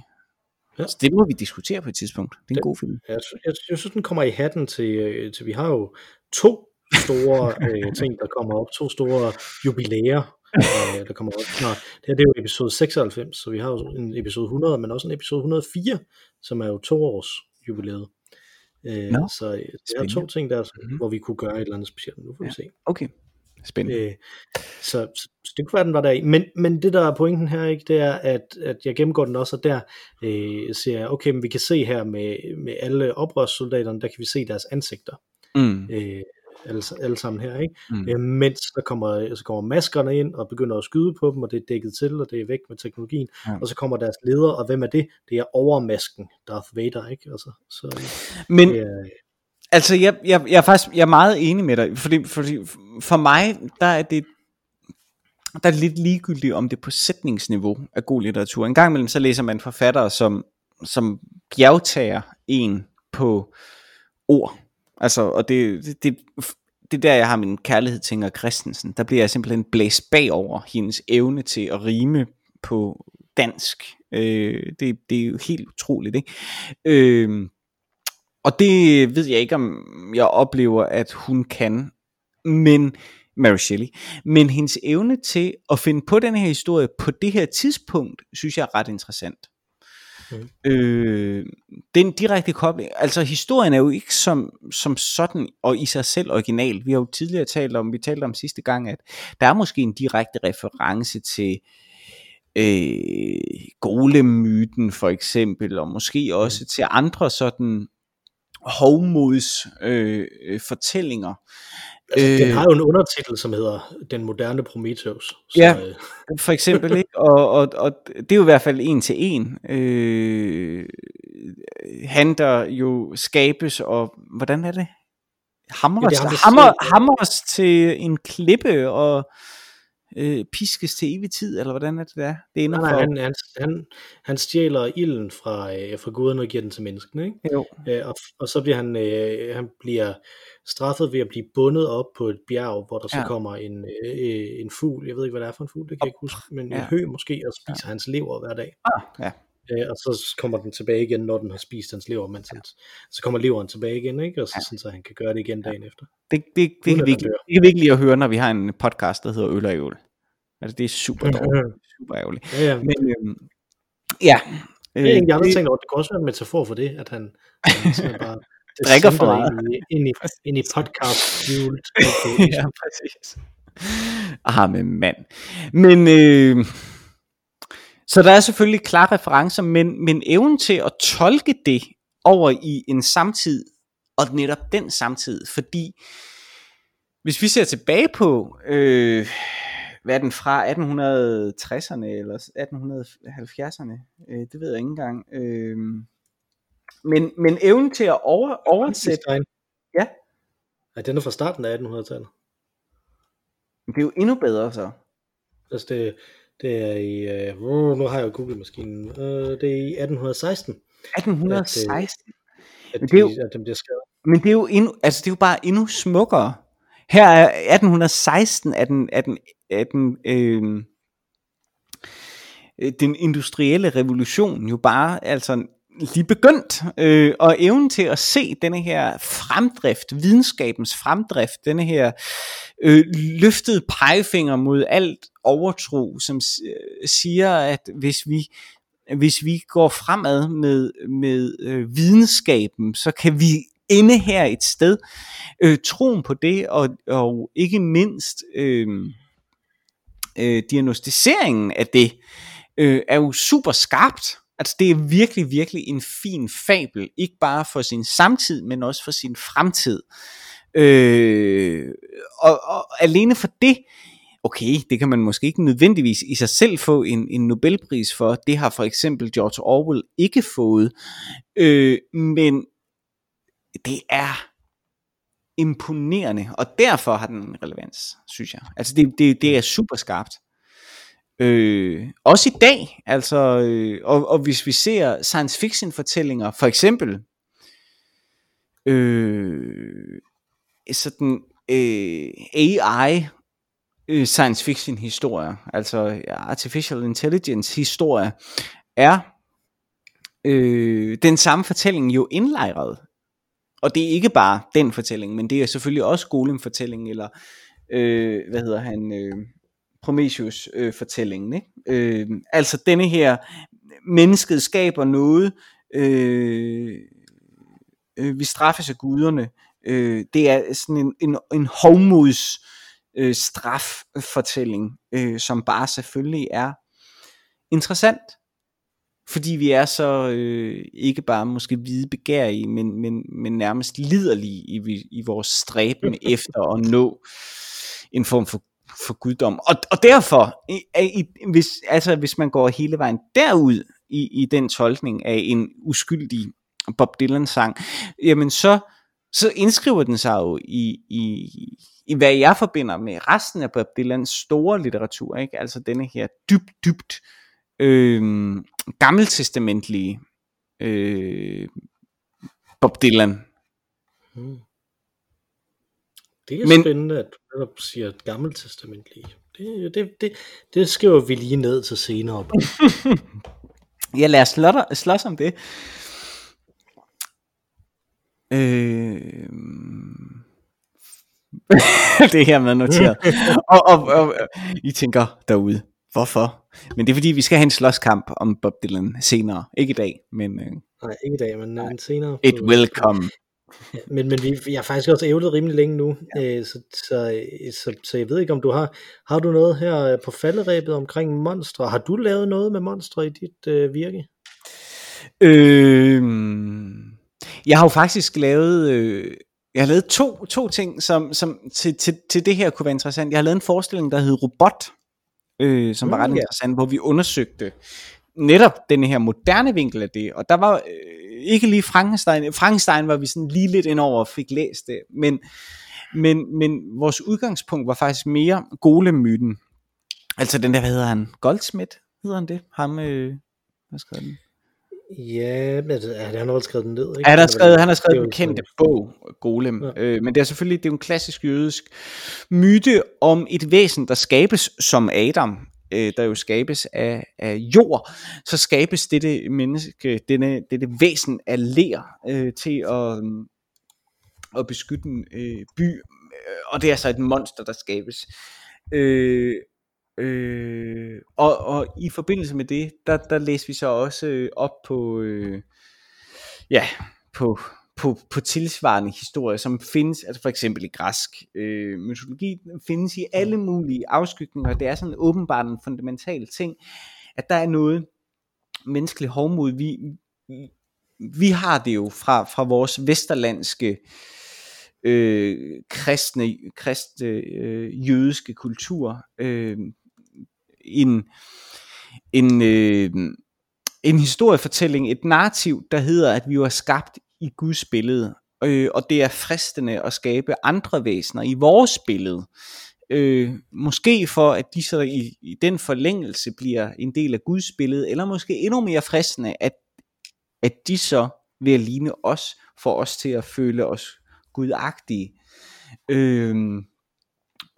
Ja. Så det må vi diskutere på et tidspunkt. Det er en det, god film. Jeg, jeg, jeg synes, den kommer i hatten til, øh, til vi har jo to store øh, ting, der kommer op. To store jubilæer øh, der kommer også snart. Det her det er jo episode 96, så vi har jo en episode 100, men også en episode 104, som er jo to års jubilæet. Øh, Nå, så øh, det er to ting der, Mhm. hvor vi kunne gøre et eller andet specielt. Nu får vi Ja. se. Okay, spændende. Øh, så, så, så det kunne være, den var der i. Men, men det, der er pointen her, ikke, det er, at, at jeg gennemgår den også, og der øh, ser jeg, okay, men vi kan se her med, med alle oprørssoldaterne, der kan vi se deres ansigter. Mm. Øh, alle, alle sammen her, ikke? Mm. Øh, mens der kommer, så kommer maskerne ind og begynder at skyde på dem, og det er dækket til, og det er væk med teknologien. Ja. Og så kommer deres leder, og hvem er det? Det er overmasken, Darth Vader, ikke? Altså, så Men er, Altså, jeg, jeg, jeg er faktisk jeg er meget enig med dig, fordi, fordi for mig, der er det der er det lidt ligegyldigt, om det er på sætningsniveau af god litteratur. En gang imellem, så læser man forfattere, som, som bjergtager en på ord. Altså, og det, det, det, det er der, jeg har min kærlighed til Inger Christensen. Der bliver jeg simpelthen blæst bagover hendes evne til at rime på dansk. Øh, det, det er jo helt utroligt, ikke? Øh, og det ved jeg ikke, om jeg oplever, at hun kan, men Mary Shelley, men hendes evne til at finde på den her historie på det her tidspunkt, synes jeg er ret interessant. Mhm. Øh, den direkte kobling, altså historien er jo ikke som, som sådan og i sig selv original. Vi har jo tidligere talt om, vi talte om sidste gang, at der er måske en direkte reference til øh, golemyten for eksempel, og måske også til andre sådan hovmods øh, øh, fortællinger. Altså, den Øh, har jo en undertitel, som hedder Den moderne Prometheus. Så, Ja. øh, For eksempel, ikke? Og, og, og det er jo i hvert fald en til en. Øh, han der jo skabes, og hvordan er det? Hamres, Ja, det ham, der hammer, siger- hamres til en klippe og øh, piskes til evig tid, eller hvordan er det der? Det ender nej, for... han, han, han, han stjæler ilden fra, øh, fra guderne og giver den til menneskene, ikke? Jo. Øh, og, og så bliver han, øh, han bliver straffet ved at blive bundet op på et bjerg, hvor der så Ja. kommer en, øh, en fugl, jeg ved ikke, hvad det er for en fugl, det kan jeg ikke huske, men Ja. en hø måske, og spiser hans lever hver dag. Ah, ja. Øh, og så kommer den tilbage igen, når den har spist hans lever, mens han, så kommer leveren tilbage igen, ikke? Og så, sådan, så han kan gøre det igen dagen efter. Det, det, det, Uden kan vi det kan vi ikke lide at høre, når vi har en podcast, der hedder Øl og Øl. Altså, det er super dårligt. super ærgerligt. Ja, ja. Men øhm, ja. Det er egentlig aldrig det- tænkt over. Det kunne også være en metafor for det, at han, han bare Drikker for meget. Ind i, ind i, ind i podcast ja, præcis. Ah, men mand. Men, øh, så der er selvfølgelig klare referencer, men, men evnen til at tolke det over i en samtid, og netop den samtid, fordi hvis vi ser tilbage på, øh, hvad er den fra 1860'erne eller 1870'erne, øh, det ved jeg ikke engang, øh, men, men evnen til at over, oversætte. Ja. Ja, den er fra starten af 1800-tallet. det er jo endnu bedre så. Altså det, det er i, øh, uh, nu har jeg jo Google-maskinen, uh, det er i 1816, 1816. at, Men det er jo- de, at den bliver skrevet. Men det er jo endnu, altså det er jo bare endnu smukkere. Her er 1816 er den, er den, er den, øhm, øh, den industrielle revolution jo bare altså lige begyndt. Øh, og evnen til at se denne her fremdrift, videnskabens fremdrift, denne her øh, løftede pegefinger mod alt overtro, som øh, siger, at hvis vi hvis vi går fremad med, med øh, videnskaben, så kan vi ende her et sted. Øh, troen på det, og, og ikke mindst øh, øh, diagnostiseringen af det, øh, er jo super skarpt. Altså det er virkelig, virkelig en fin fabel, ikke bare for sin samtid, men også for sin fremtid. Øh, og, og alene for det, okay, det kan man måske ikke nødvendigvis i sig selv få en, en Nobelpris for. Det har for eksempel George Orwell ikke fået. Øh, men det er imponerende, og derfor har den en relevans, synes jeg. Altså det, det, det er super skarpt. Øh, også i dag, altså, øh, og, og hvis vi ser science fiction fortællinger, for eksempel, øh, sådan øh, AI øh, science fiction historier, altså artificial intelligence historier, er øh, den samme fortælling jo indlejret. Og det er ikke bare den fortælling, men det er selvfølgelig også Golem-fortællingen, eller øh, hvad hedder han, øh, Prometheus-fortællingen. Ikke? Øh, altså denne her, mennesket skaber noget, øh, øh, vi straffes af guderne. Øh, det er sådan en, en, en hovmods øh, straffortælling, øh, som bare selvfølgelig er interessant fordi vi er så øh, ikke bare måske hvide begærige, men, men, men nærmest liderlige i, i vores stræben efter at nå en form for, for guddom. Og, og derfor, i, i, hvis, altså, hvis man går hele vejen derud i, i den tolkning af en uskyldig Bob Dylan sang, jamen så, så indskriver den sig jo i, i, i hvad jeg forbinder med resten af Bob Dylans store litteratur, ikke? altså denne her dybt, dybt øh, gammeltestamentlige øh, Bob Dylan. Hmm. Det er Men, spændende, at du siger gammeltestamentlige. Det, det, det, det skriver vi lige ned til senere. ja, lad os slås, slås om det. Øh... det her med noteret. og, og, og, og I tænker derude, Hvorfor? Men det er fordi, vi skal have en slåskamp om Bob Dylan senere. Ikke i dag, men... Øh, Nej, ikke i dag, men, nej. senere. It will come. Ja, men, men vi, jeg har faktisk også ævlet rimelig længe nu, ja. øh, så, så, så, så jeg ved ikke, om du har... Har du noget her øh, på falderæbet omkring monstre? Har du lavet noget med monstre i dit øh, virke? Øh, jeg har jo faktisk lavet... Øh, jeg har lavet to, to ting, som, som til, til, til det her kunne være interessant. Jeg har lavet en forestilling, der hed Robot, øh, som var ret mm, interessant, hvor vi undersøgte netop den her moderne vinkel af det, og der var øh, ikke lige Frankenstein, Frankenstein var vi sådan lige lidt indover og fik læst det, men, men, men vores udgangspunkt var faktisk mere golemyten, altså den der, hvad hedder han, Goldsmith, hedder han det, ham, øh, hvad skrev den? Ja, men han har vel skrevet den ned, ikke? Han har skrevet, han har skrevet en kendte bog, Golem. Ja. Øh, men det er selvfølgelig det er en klassisk jødisk myte om et væsen, der skabes som Adam, øh, der jo skabes af, af jord, så skabes dette menneske, denne, dette væsen af ler øh, til at, at beskytte en øh, by, og det er så et monster, der skabes. Øh, Øh, og, og i forbindelse med det, der, der læste vi så også øh, op på, øh, ja, på, på, på tilsvarende historier, som findes, altså for eksempel i græsk øh, mytologi, findes i alle mulige afskygninger. Det er sådan åbenbart en fundamental ting, at der er noget menneskeligt hovmod. Vi, vi har det jo fra, fra vores vesterlandske øh, kristne, kristne øh, jødiske kultur. Øh, en, en, øh, en historiefortælling, et narrativ, der hedder, at vi var skabt i Guds billede, øh, og det er fristende at skabe andre væsener i vores billede. Øh, måske for at de så i, i den forlængelse bliver en del af Guds billede, eller måske endnu mere fristende, at, at de så ved at ligne os, får os til at føle os gudagtige. Øh,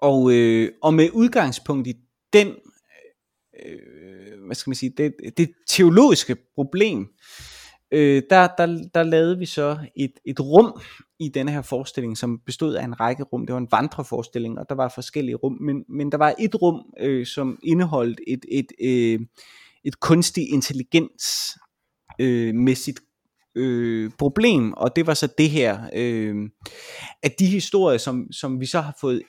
og, øh, og med udgangspunkt i den øh, hvad skal man sige, det, det teologiske problem, øh, der, der, der lavede vi så et, et rum i denne her forestilling, som bestod af en række rum. Det var en vandreforestilling, og der var forskellige rum, men, men der var et rum, øh, som indeholdt et, et, øh, et kunstig intelligens øh, med sit øh, problem, og det var så det her, øh, at de historier, som, som vi så har fået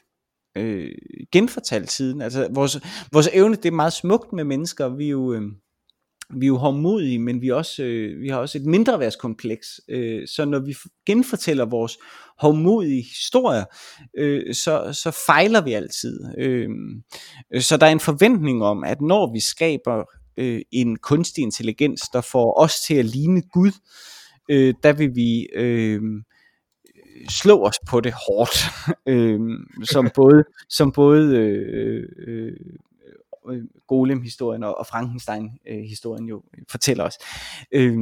øh, genfortalt siden. Altså vores, vores evne, det er meget smukt med mennesker, vi er jo... Øh, vi er jo hårdmodige, men vi, er også, øh, vi har også et mindre værtskompleks. Øh, så når vi genfortæller vores hårdmodige historier, øh, så, så fejler vi altid. Øh, så der er en forventning om, at når vi skaber øh, en kunstig intelligens, der får os til at ligne Gud, øh, der vil vi øh, slå os på det hårdt, øh, som både, som både øh, øh, øh, Golem-historien og, og Frankenstein-historien jo fortæller os. Øh,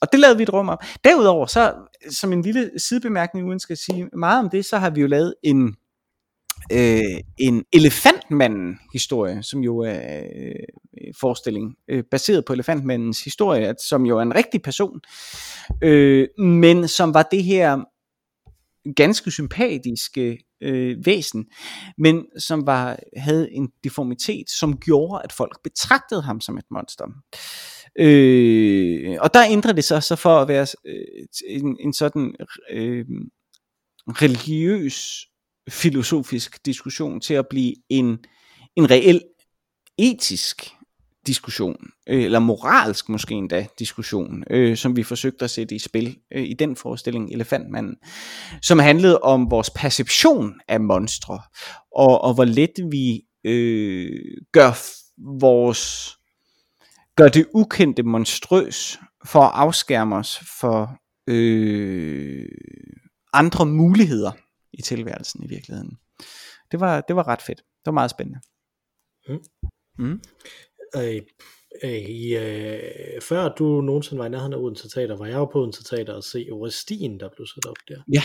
og det lavede vi et rum om. Derudover, så som en lille sidebemærkning, uden skal sige meget om det, så har vi jo lavet en øh, en elefantmanden historie, som jo er øh, forestilling øh, baseret på elefantmandens historie, som jo er en rigtig person, øh, men som var det her ganske sympatiske øh, væsen, men som var havde en deformitet, som gjorde, at folk betragtede ham som et monster. Øh, og der ændrede det sig så for at være øh, en, en sådan øh, religiøs filosofisk diskussion til at blive en, en reel etisk diskussion, øh, eller moralsk måske endda diskussion, øh, som vi forsøgte at sætte i spil øh, i den forestilling Elefantmanden, som handlede om vores perception af monstre, og, og hvor let vi øh, gør vores gør det ukendte monstrøs for at afskærme os for øh, andre muligheder i tilværelsen i virkeligheden. Det var, det var ret fedt. Det var meget spændende. Mm. Mm. Øh, øh, i, øh, før du nogensinde var i nærheden af Odense Teater, var jeg jo på Odense Teater og se Orestien, der blev sat op der. Ja.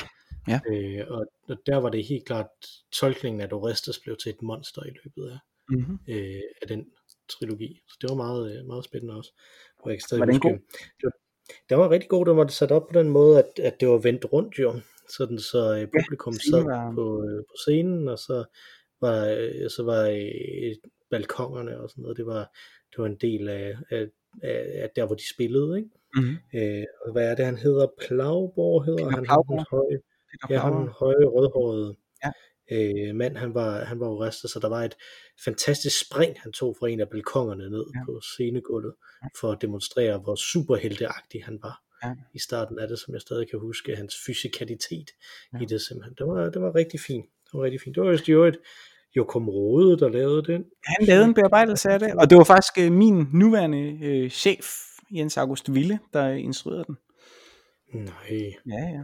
ja. Øh, og, og der var det helt klart tolkningen, at Orestes blev til et monster i løbet af, mm-hmm. øh, af den trilogi. Så det var meget, øh, meget spændende også. Og jeg stadig var den god? Det, det var rigtig god, det var sat op på den måde, at, at det var vendt rundt jo, sådan så øh, publikum ja, sad var... på, øh, på scenen, og så var, øh, så var øh, balkongerne og sådan noget, det var, det var en del af, af, af, der, hvor de spillede, ikke? Mm-hmm. Øh, og hvad er det, han hedder? Plauborg hedder Peter han, Plauborg. han, høje, ja, han høje rødhårede ja. øh, mand, han var, han var jo restet, så der var et fantastisk spring, han tog fra en af balkongerne ned ja. på scenegulvet, ja. for at demonstrere, hvor superhelteagtig han var. Ja. i starten af det, som jeg stadig kan huske, hans fysikalitet ja. i det simpelthen. Det var, det var rigtig fint. Det var rigtig fint. Det var jo et Jokum Rode, der lavede den. Han lavede en bearbejdelse af det, og det var faktisk øh, min nuværende øh, chef, Jens August Ville, der instruerede den. Nej. Ja, ja.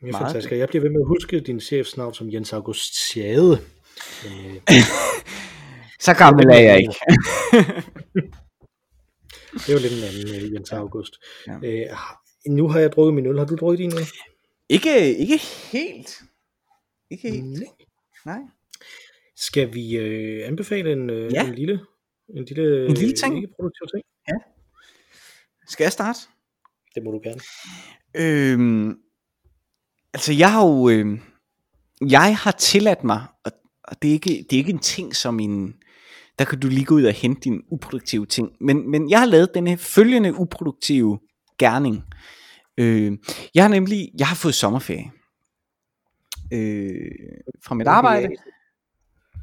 Det er fantastisk. Jeg bliver ved med at huske din chefs navn som Jens August Sjade. Øh. Så gammel er jeg ikke. det er jo lidt en anden uh, Jens August. Ja. Øh, nu har jeg drukket min øl. Har du drukket din øl? Ikke, ikke helt. Ikke helt. Mm. Nej. Skal vi øh, anbefale en, øh, ja. en lille en lille, en lille ting? Ikke produktiv ting? Ja. Skal jeg starte? Det må du gerne. Øhm, altså jeg har jo øh, jeg har tilladt mig og, og det er ikke det er ikke en ting som en der kan du lige gå ud og hente din uproduktive ting men men jeg har lavet denne følgende uproduktive gerning. Øh, jeg har nemlig jeg har fået sommerferie øh, fra mit arbejde.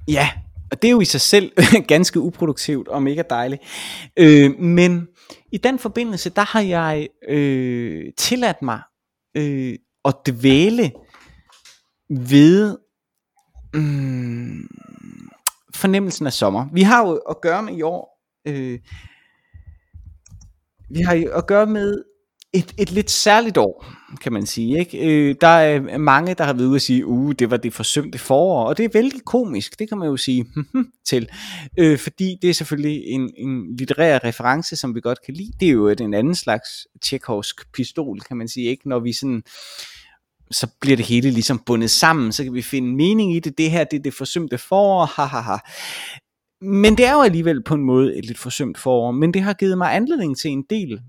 Ja, og det er jo i sig selv ganske uproduktivt og mega dejligt. Øh, men i den forbindelse, der har jeg øh, tilladt mig øh, at dvæle ved mm, fornemmelsen af sommer. Vi har jo at gøre med i år, øh, vi har jo at gøre med et, et lidt særligt år, kan man sige. Ikke? Øh, der er mange, der har været ude at sige, uh, det var det forsømte forår, og det er vældig komisk, det kan man jo sige til, øh, fordi det er selvfølgelig en, en litterær reference, som vi godt kan lide. Det er jo en anden slags tjekhovsk pistol, kan man sige, ikke? når vi sådan så bliver det hele ligesom bundet sammen, så kan vi finde mening i det, det her, det er det forsømte forår, hahaha. Men det er jo alligevel på en måde et lidt forsømt forår, men det har givet mig anledning til en del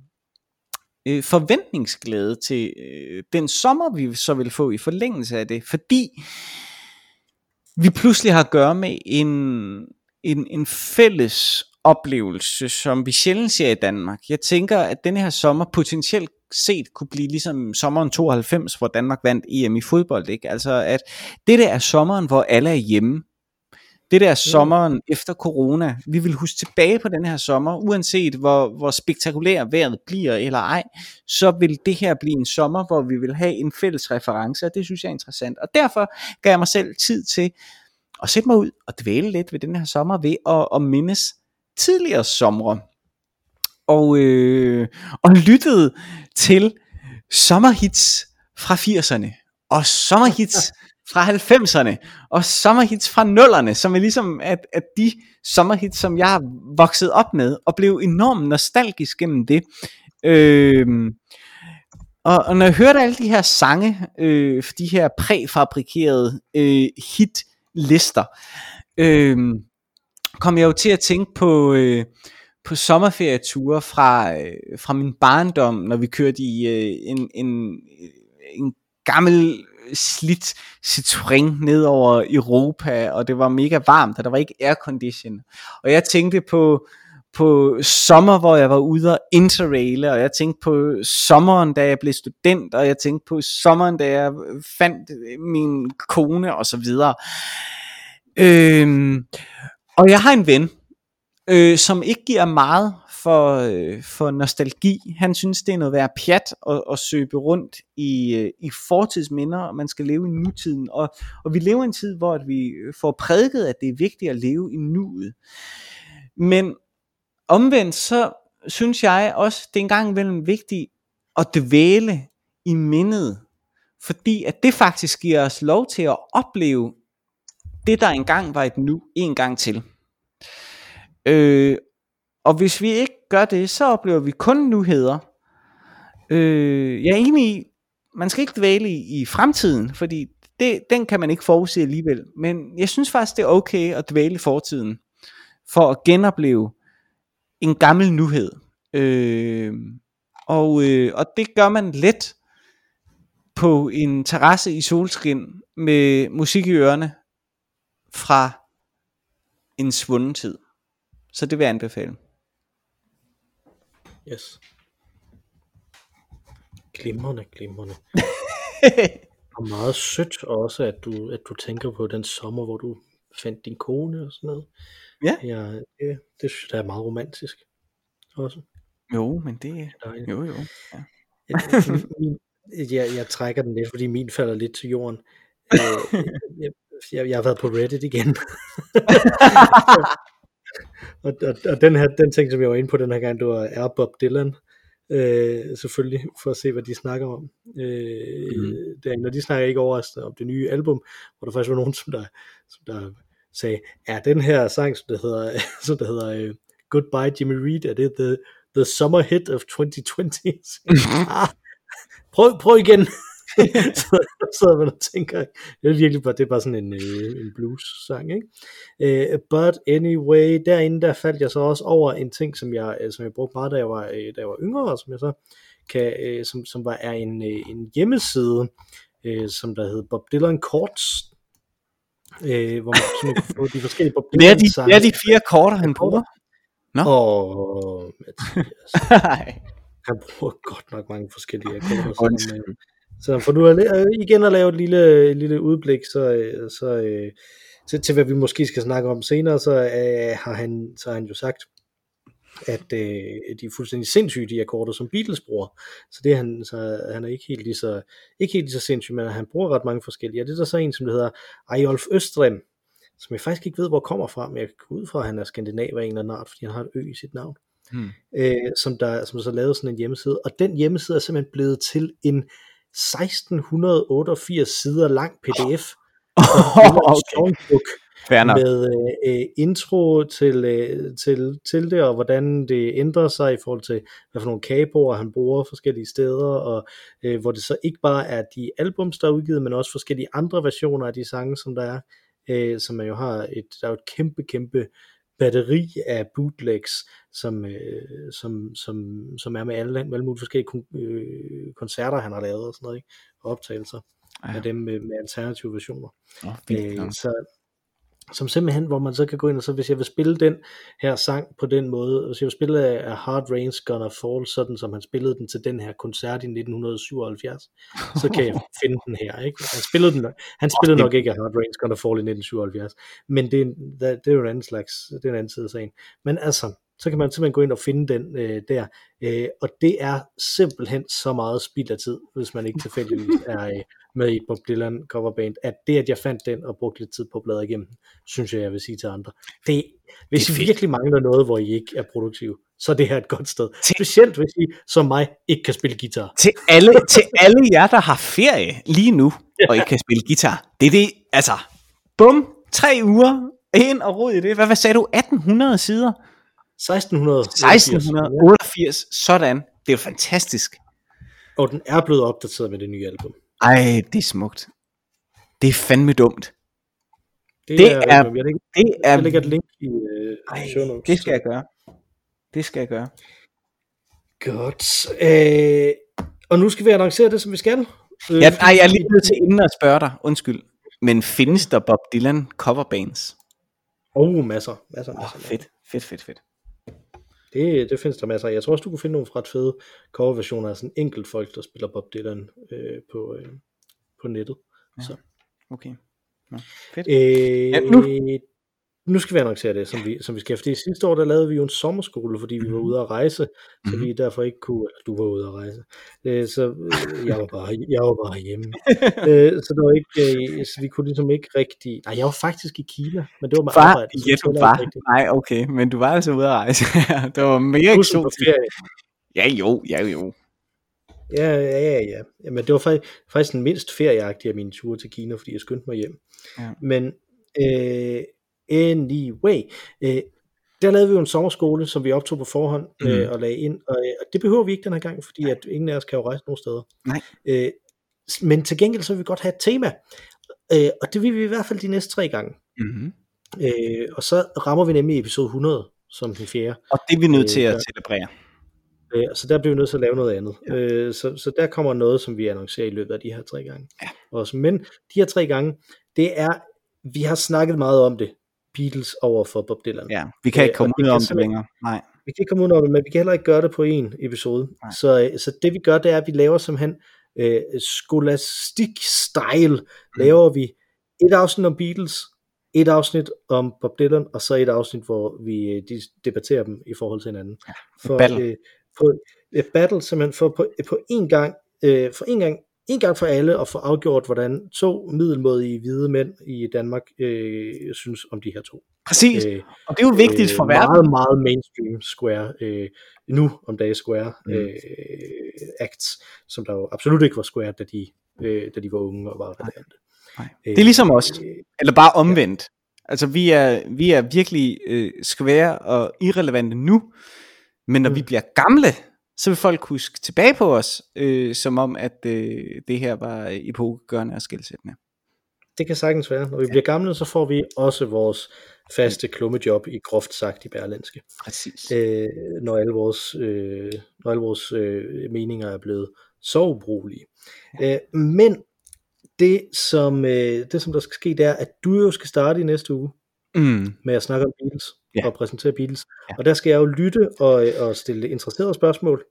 øh, forventningsglæde til øh, den sommer, vi så vil få i forlængelse af det, fordi vi pludselig har at gøre med en, en, en fælles oplevelse, som vi sjældent ser i Danmark. Jeg tænker, at den her sommer potentielt set kunne blive ligesom sommeren 92, hvor Danmark vandt EM i fodbold. Ikke? Altså at det der er sommeren, hvor alle er hjemme. Det der sommeren efter corona, vi vil huske tilbage på den her sommer, uanset hvor, hvor spektakulær vejret bliver eller ej, så vil det her blive en sommer, hvor vi vil have en fælles reference, og det synes jeg er interessant. Og derfor gav jeg mig selv tid til at sætte mig ud og dvæle lidt ved den her sommer ved at, at mindes tidligere somre. Og, øh, og lyttede til sommerhits fra 80'erne og sommerhits fra 90'erne og sommerhits fra nullerne, som er ligesom at, at de sommerhits, som jeg har vokset op med, og blev enormt nostalgisk gennem det. Øh, og, og når jeg hørte alle de her sange, øh, de her præfabrikerede øh, hitlister, øh, kom jeg jo til at tænke på, øh, på sommerferieture fra, øh, fra min barndom, når vi kørte i øh, en, en, en gammel slidt Citroën ned over Europa, og det var mega varmt, og der var ikke aircondition. Og jeg tænkte på, på sommer, hvor jeg var ude og interraile, og jeg tænkte på sommeren, da jeg blev student, og jeg tænkte på sommeren, da jeg fandt min kone, og så videre. Øhm, og jeg har en ven, øh, som ikke giver meget for, øh, for nostalgi. Han synes, det er noget værd pjat at, at søbe rundt i, øh, i fortidsminder, og man skal leve i nutiden. Og, og vi lever i en tid, hvor at vi får prædiket, at det er vigtigt at leve i nuet. Men omvendt så synes jeg også, det er en gang imellem vigtigt at dvæle i mindet, fordi at det faktisk giver os lov til at opleve det, der engang var et nu, en gang til. Øh, og hvis vi ikke gør det, så oplever vi kun nyheder. Øh, jeg er enig i, man skal ikke dvæle i, i fremtiden, fordi det, den kan man ikke forudse alligevel. Men jeg synes faktisk, det er okay at dvæle i fortiden, for at genopleve en gammel nuhed. Øh, og, øh, og det gør man let på en terrasse i solskin med musik i ørerne fra en svunden tid. Så det vil jeg anbefale. Yes. Glimrende, glimrende. og meget sødt også, at du, at du tænker på den sommer, hvor du fandt din kone og sådan noget. Ja. ja det, det synes jeg er meget romantisk også. Jo, men det er jo jo. Ja. jeg, min, jeg, jeg trækker den lidt, fordi min falder lidt til jorden. Øh, jeg, jeg, jeg har været på Reddit igen. og, og, og den her, den ting, som jeg var inde på den her gang, det var er Bob Dylan. Øh, selvfølgelig, for at se, hvad de snakker om. Øh, mm. der, når de snakker ikke overraskende om det nye album, hvor der faktisk var nogen, som der, som der sagde, er den her sang, som der hedder, som der hedder uh, Goodbye Jimmy Reed, er det the, the summer hit of 2020? ah, prøv, prøv igen. så sidder man og tænker, det er virkelig bare, det er bare sådan en, øh, en blues-sang, ikke? Uh, but anyway, derinde der faldt jeg så også over en ting, som jeg, øh, som jeg brugte meget, da jeg var, da jeg var yngre, og som jeg så kan, som, som var er en, en hjemmeside, uh, som der hed Bob Dylan Courts, uh, hvor man kunne få de forskellige Bob Dylan sange. Det er de fire korter, han bruger. Nå. Åh, Mathias. han bruger godt nok mange forskellige akkorder. Som, så for nu igen at lave et lille, et lille udblik, så, øh, så, øh, til, til hvad vi måske skal snakke om senere, så øh, har, han, så har han jo sagt, at øh, de er fuldstændig sindssyge, de akkorder, som Beatles bruger. Så det er han, så han er ikke helt lige så, ikke helt lige så sindssyg, men han bruger ret mange forskellige. Og det er der så en, som det hedder Ejolf Østrem, som jeg faktisk ikke ved, hvor kommer fra, men jeg kan ud fra, at han er skandinav af en eller anden art, fordi han har et ø i sit navn. Hmm. Øh, som, der, som så lavede sådan en hjemmeside. Og den hjemmeside er simpelthen blevet til en 1688 sider lang pdf. Oh, okay. med øh, intro til, øh, til, til det, og hvordan det ændrer sig i forhold til, hvad for nogle kaboer han bruger forskellige steder, og øh, hvor det så ikke bare er de albums, der er udgivet, men også forskellige andre versioner af de sange, som der er, øh, som man jo har et, der er jo et kæmpe, kæmpe batteri af bootlegs, som, øh, som, som, som er med alle, alle mulige forskellige øh, koncerter, han har lavet og sådan noget, ikke? og optagelser ja. af dem med, med alternative versioner. Oh, fint, øh, så, som simpelthen, hvor man så kan gå ind og så, hvis jeg vil spille den her sang på den måde, hvis jeg vil spille af Hard Rain's Gonna Fall, sådan som han spillede den til den her koncert i 1977, så kan jeg finde den her, ikke? Han spillede, den, han spillede nok ikke af Hard Rain's Gonna Fall i 1977, men det, det, det er jo en anden slags, det er en anden side af sagen. Men altså, så kan man simpelthen gå ind og finde den øh, der. Øh, og det er simpelthen så meget spild af tid, hvis man ikke tilfældigvis er øh, med i Bob Dylan coverband, at det, at jeg fandt den og brugte lidt tid på at bladre igennem, synes jeg, jeg vil sige til andre. Det, hvis det I virkelig mangler noget, hvor I ikke er produktive, så er det her et godt sted. Til, Specielt hvis I, som mig, ikke kan spille guitar. Til alle, til alle jer, der har ferie lige nu, og ikke kan spille guitar. Det er det, altså, bum, tre uger, ind og rod i det. Hvad, hvad sagde du? 1800 sider? 1688, sådan. Det er fantastisk. Og den er blevet opdateret med det nye album. Ej, det er smukt. Det er fandme dumt. Det, det er, er, jeg, lægger, det er, jeg lægger et link i uh, ej, show notes. Det skal jeg gøre. Det skal jeg gøre. Godt. Øh, og nu skal vi annoncere det, som vi skal. Øh, Ja, nej, jeg er lige nødt til inden at spørge dig, undskyld. Men findes der Bob Dylan coverbands? Oh, masser, masser, Åh, masser. oh, fedt, fedt, fedt, fedt. Det, det findes der masser af. Jeg tror også, du kunne finde nogle ret fede coverversioner af sådan enkelt folk, der spiller Bob Dylan øh, på, øh, på nettet. Ja. Så. Okay. Nå, fedt. Øh, Ja, nu. Nu skal vi annoncere det, som vi, som vi skal. Fordi sidste år, der lavede vi jo en sommerskole, fordi vi var Mhm. ude at rejse, så Mhm. vi derfor ikke kunne, eller du var ude at rejse, øh, så øh, jeg var bare, jeg var bare hjemme. øh, så det var ikke, øh, så vi kunne ligesom ikke rigtig, nej, jeg var faktisk i Kina, men det var med Var, arbejde. ja, du var. Nej, okay, men du var altså ude at rejse. det var mere eksotisk. Ja, jo, ja, jo. Ja, ja, ja, ja. Jamen, det var faktisk, faktisk den mindst ferieagtige af mine ture til Kina, fordi jeg skyndte mig hjem. Ja. Men øh, anyway, øh, der lavede vi jo en sommerskole, som vi optog på forhånd øh, Mhm. og lagde ind, og, øh, og det behøver vi ikke den her gang, fordi at ingen af os kan jo rejse nogen steder. Nej. Øh, men til gengæld så vil vi godt have et tema, øh, og det vil vi i hvert fald de næste tre gange. Mm-hmm. Øh, og så rammer vi nemlig episode 100 som den fjerde. Og det er vi nødt Øh, til at der- celebrere. Øh, så der bliver vi nødt til at lave noget andet. Ja. Ja. Øh, så, så der kommer noget, som vi annoncerer i løbet af de her tre gange. Ja. Også. Men de her tre gange, det er, vi har snakket meget om det, Beatles over for Bob Dylan. Ja, vi kan Øh, ikke komme og det ud om det længere. Nej. Vi kan ikke komme ud over det, men vi kan heller ikke gøre det på en episode. Nej. Så, øh, så det vi gør, det er, at vi laver simpelthen øh, skolastik-style, laver vi et afsnit om Beatles, et afsnit om Bob Dylan, og så et afsnit, hvor vi øh, de debatterer dem i forhold til hinanden. Ja, for, battle. Øh, for, øh, battle simpelthen for på, på en gang, øh, for en gang, en gang for alle at få afgjort, hvordan to middelmådige hvide mænd i Danmark øh, synes om de her to. Præcis. Øh, Og det er jo vigtigt for verden. Meget, meget mainstream square, øh, nu om dagen square Mm. øh, acts, som der jo absolut ikke var square, da de, øh, da de var unge og var relevante. Nej. Det er ligesom os. Øh, Eller bare omvendt. Altså vi er, vi er virkelig øh, skvære og irrelevante nu, men når mm. vi bliver gamle, så vil folk huske tilbage på os, øh, som om at øh, det her var epokegørende og skældsættende. det kan sagtens være. Når vi bliver gamle, så får vi også vores faste klummejob i groft sagt i Berlinske. Præcis. øh, når alle vores, øh, når alle vores øh, meninger er blevet så ubrugelige. Øh, men det som, øh, det som der skal ske, det er, at du jo skal starte i næste uge Mm. med at snakke om Beatles Ja. og præsentere Beatles. Ja. Og der skal jeg jo lytte og, og stille interesserede spørgsmål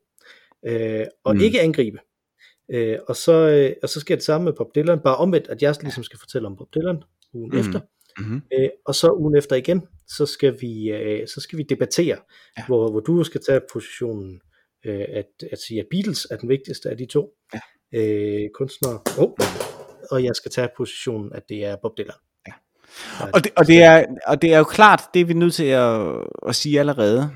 øh, og Mm. ikke angribe. Øh, og, så, øh, og så sker det samme med Bob Dylan, bare omvendt, at jeg ligesom skal fortælle om Bob Dylan ugen Mm. efter. Mm-hmm. Øh, og så ugen efter igen, så skal vi, øh, så skal vi debattere, Ja. hvor, hvor du skal tage positionen, øh, at, at sige, at Beatles er den vigtigste af de to Ja. øh, kunstnere, oh, og jeg skal tage positionen, at det er Bob Dylan. Ja. Og, det, og, det er, og det er jo klart, det er vi nødt til at, at sige allerede.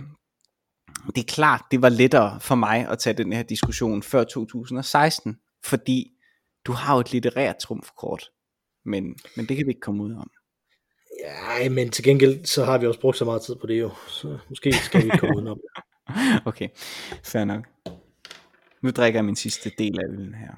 Det er klart, det var lettere for mig at tage den her diskussion før 2016, fordi du har jo et litterært trumfkort, men, men det kan vi ikke komme ud om. Ja, men til gengæld, så har vi også brugt så meget tid på det jo, så måske skal vi ikke komme udenom det. Okay, fair nok. Nu drikker jeg min sidste del af øllen her.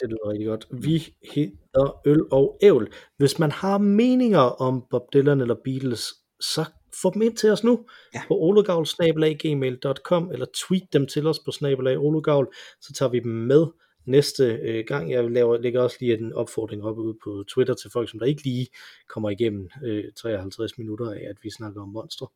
Det lyder rigtig godt. Vi hedder Øl og Ævl. Hvis man har meninger om Bob Dylan eller Beatles, så få dem ind til os nu Ja. på ologavl.gmail.com eller tweet dem til os på snabelag ologavl, så tager vi dem med næste øh, gang. Jeg laver, lægger også lige en opfordring op ude på Twitter til folk, som der ikke lige kommer igennem øh, 53 minutter af, at vi snakker om monstre.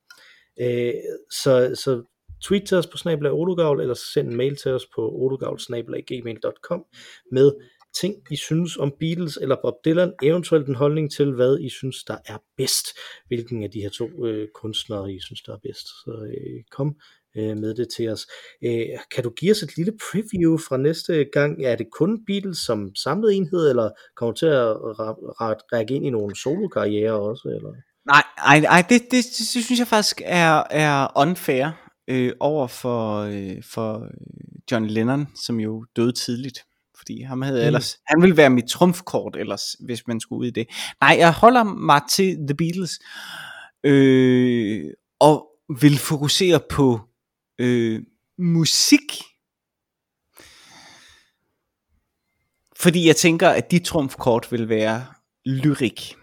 Øh, så, så tweet til os på snabelag ologavl, eller send en mail til os på ologavl.gmail.com med ting, I synes om Beatles eller Bob Dylan, eventuelt en holdning til, hvad I synes, der er bedst. Hvilken af de her to øh, kunstnere, I synes, der er bedst. Så øh, kom øh, med det til os. Øh, kan du give os et lille preview fra næste gang? Er det kun Beatles som samlet enhed, eller kommer du til at ra- ra- række ind i nogle solokarrierer også? Eller? Nej, ej, ej det, det, det, det synes jeg faktisk er, er unfair øh, over for, øh, for øh, John Lennon, som jo døde tidligt. Fordi ham havde Mm. ellers, han ville være mit trumfkort ellers, hvis man skulle ud i det. Nej, jeg holder mig til The Beatles, øh, og vil fokusere på øh, musik. Fordi jeg tænker, at de trumfkort vil være lyrik.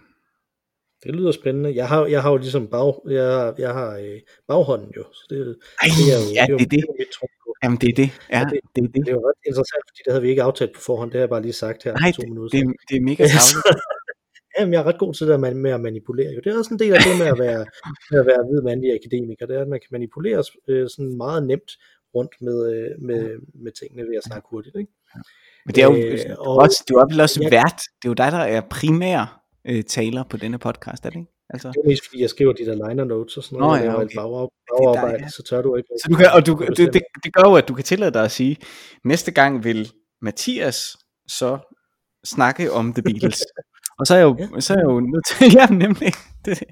Det lyder spændende. Jeg har, jeg har jo ligesom bag, jeg, jeg har øh, baghånden jo, så det, Ej, det er jo, ja, det er jo, det mit trumfkort. Jamen det er det. Ja, det, det, er det. Det er jo ret interessant, fordi det havde vi ikke aftalt på forhånd. Det har jeg bare lige sagt her Nej, to det, minutter. det, det er mega tavligt. Jamen, jeg er ret god til det med at manipulere. Jo. Det er også en del af det med at være, med at være hvid mandlig akademiker. Det er, at man kan manipulere øh, sådan meget nemt rundt med, øh, med, med tingene ved at snakke hurtigt. Ikke? Men det er jo Øh, og- også, du er vel også jeg- vært. Det er jo dig, der er primær øh, taler på denne podcast, er det ikke? Altså, Det er mest fordi, jeg skriver de der liner notes og sådan Nå, noget. ja, jeg laver okay. er bagarbejde, dig, så tør du ikke. så du kan, og du, det, det, det gør jo, at du kan tillade dig at sige, næste gang vil Mathias så snakke om The Beatles. og så er jeg jo, så er jeg jo nødt til, ja, nemlig, det,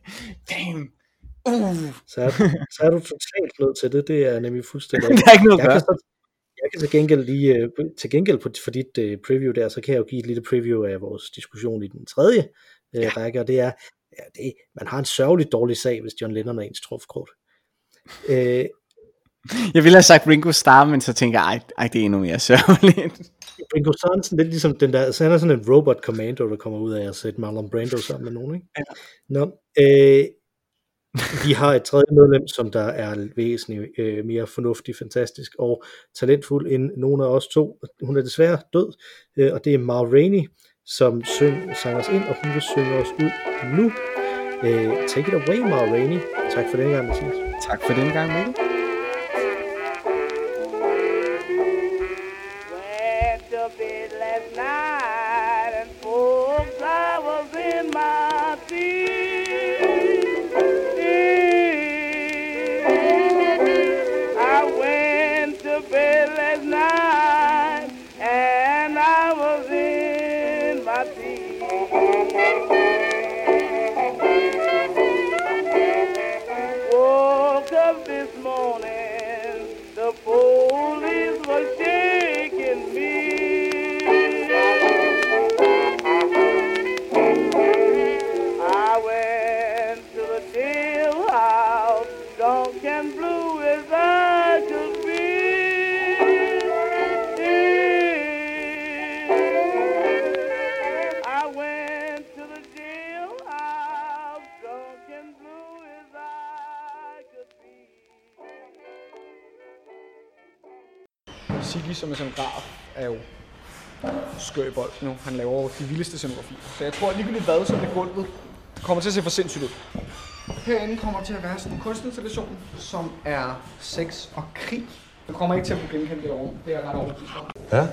damn, uh, så, er, så er du totalt nødt til det. Det er nemlig fuldstændig der er ikke noget at jeg gøre. kan, så, jeg kan til gengæld lige, øh, til gengæld for, for dit øh, preview der, så kan jeg jo give et lille preview af vores diskussion i den tredje øh, ja. række, og det er, ja, det, man har en sørgelig dårlig sag, hvis John Lennon er ens trumfkort. Øh, Jeg ville have sagt Ringo Starr, men så tænker jeg, ej, ej det er endnu mere sørgeligt. Ringo Sørensen, lidt ligesom den der, så han er sådan en robot commando, der kommer ud af at sætte Marlon Brando sammen med nogen, ikke? Ja. Nå, øh, vi har et tredje medlem, som der er væsentligt øh, mere fornuftig, fantastisk og talentfuld end nogen af os to. Hun er desværre død, øh, og det er Mar Rainey, som syng, sang os ind, og hun vil synge os ud nu. Øh, take it away, Mar Rainey. Tak for den gang, Mathias. Tak for den gang, Mikkel. Siggy som er scenograf er jo skør i bold nu. Han laver jo de vildeste scenografier. Så jeg tror at ligegyldigt hvad, så det gulvet kommer til at se for sindssygt ud. Herinde kommer til at være sådan en kunstinstallation, som er sex og krig. Du kommer ikke til at kunne genkende det over. Det er jeg ret overbevist om. Ja?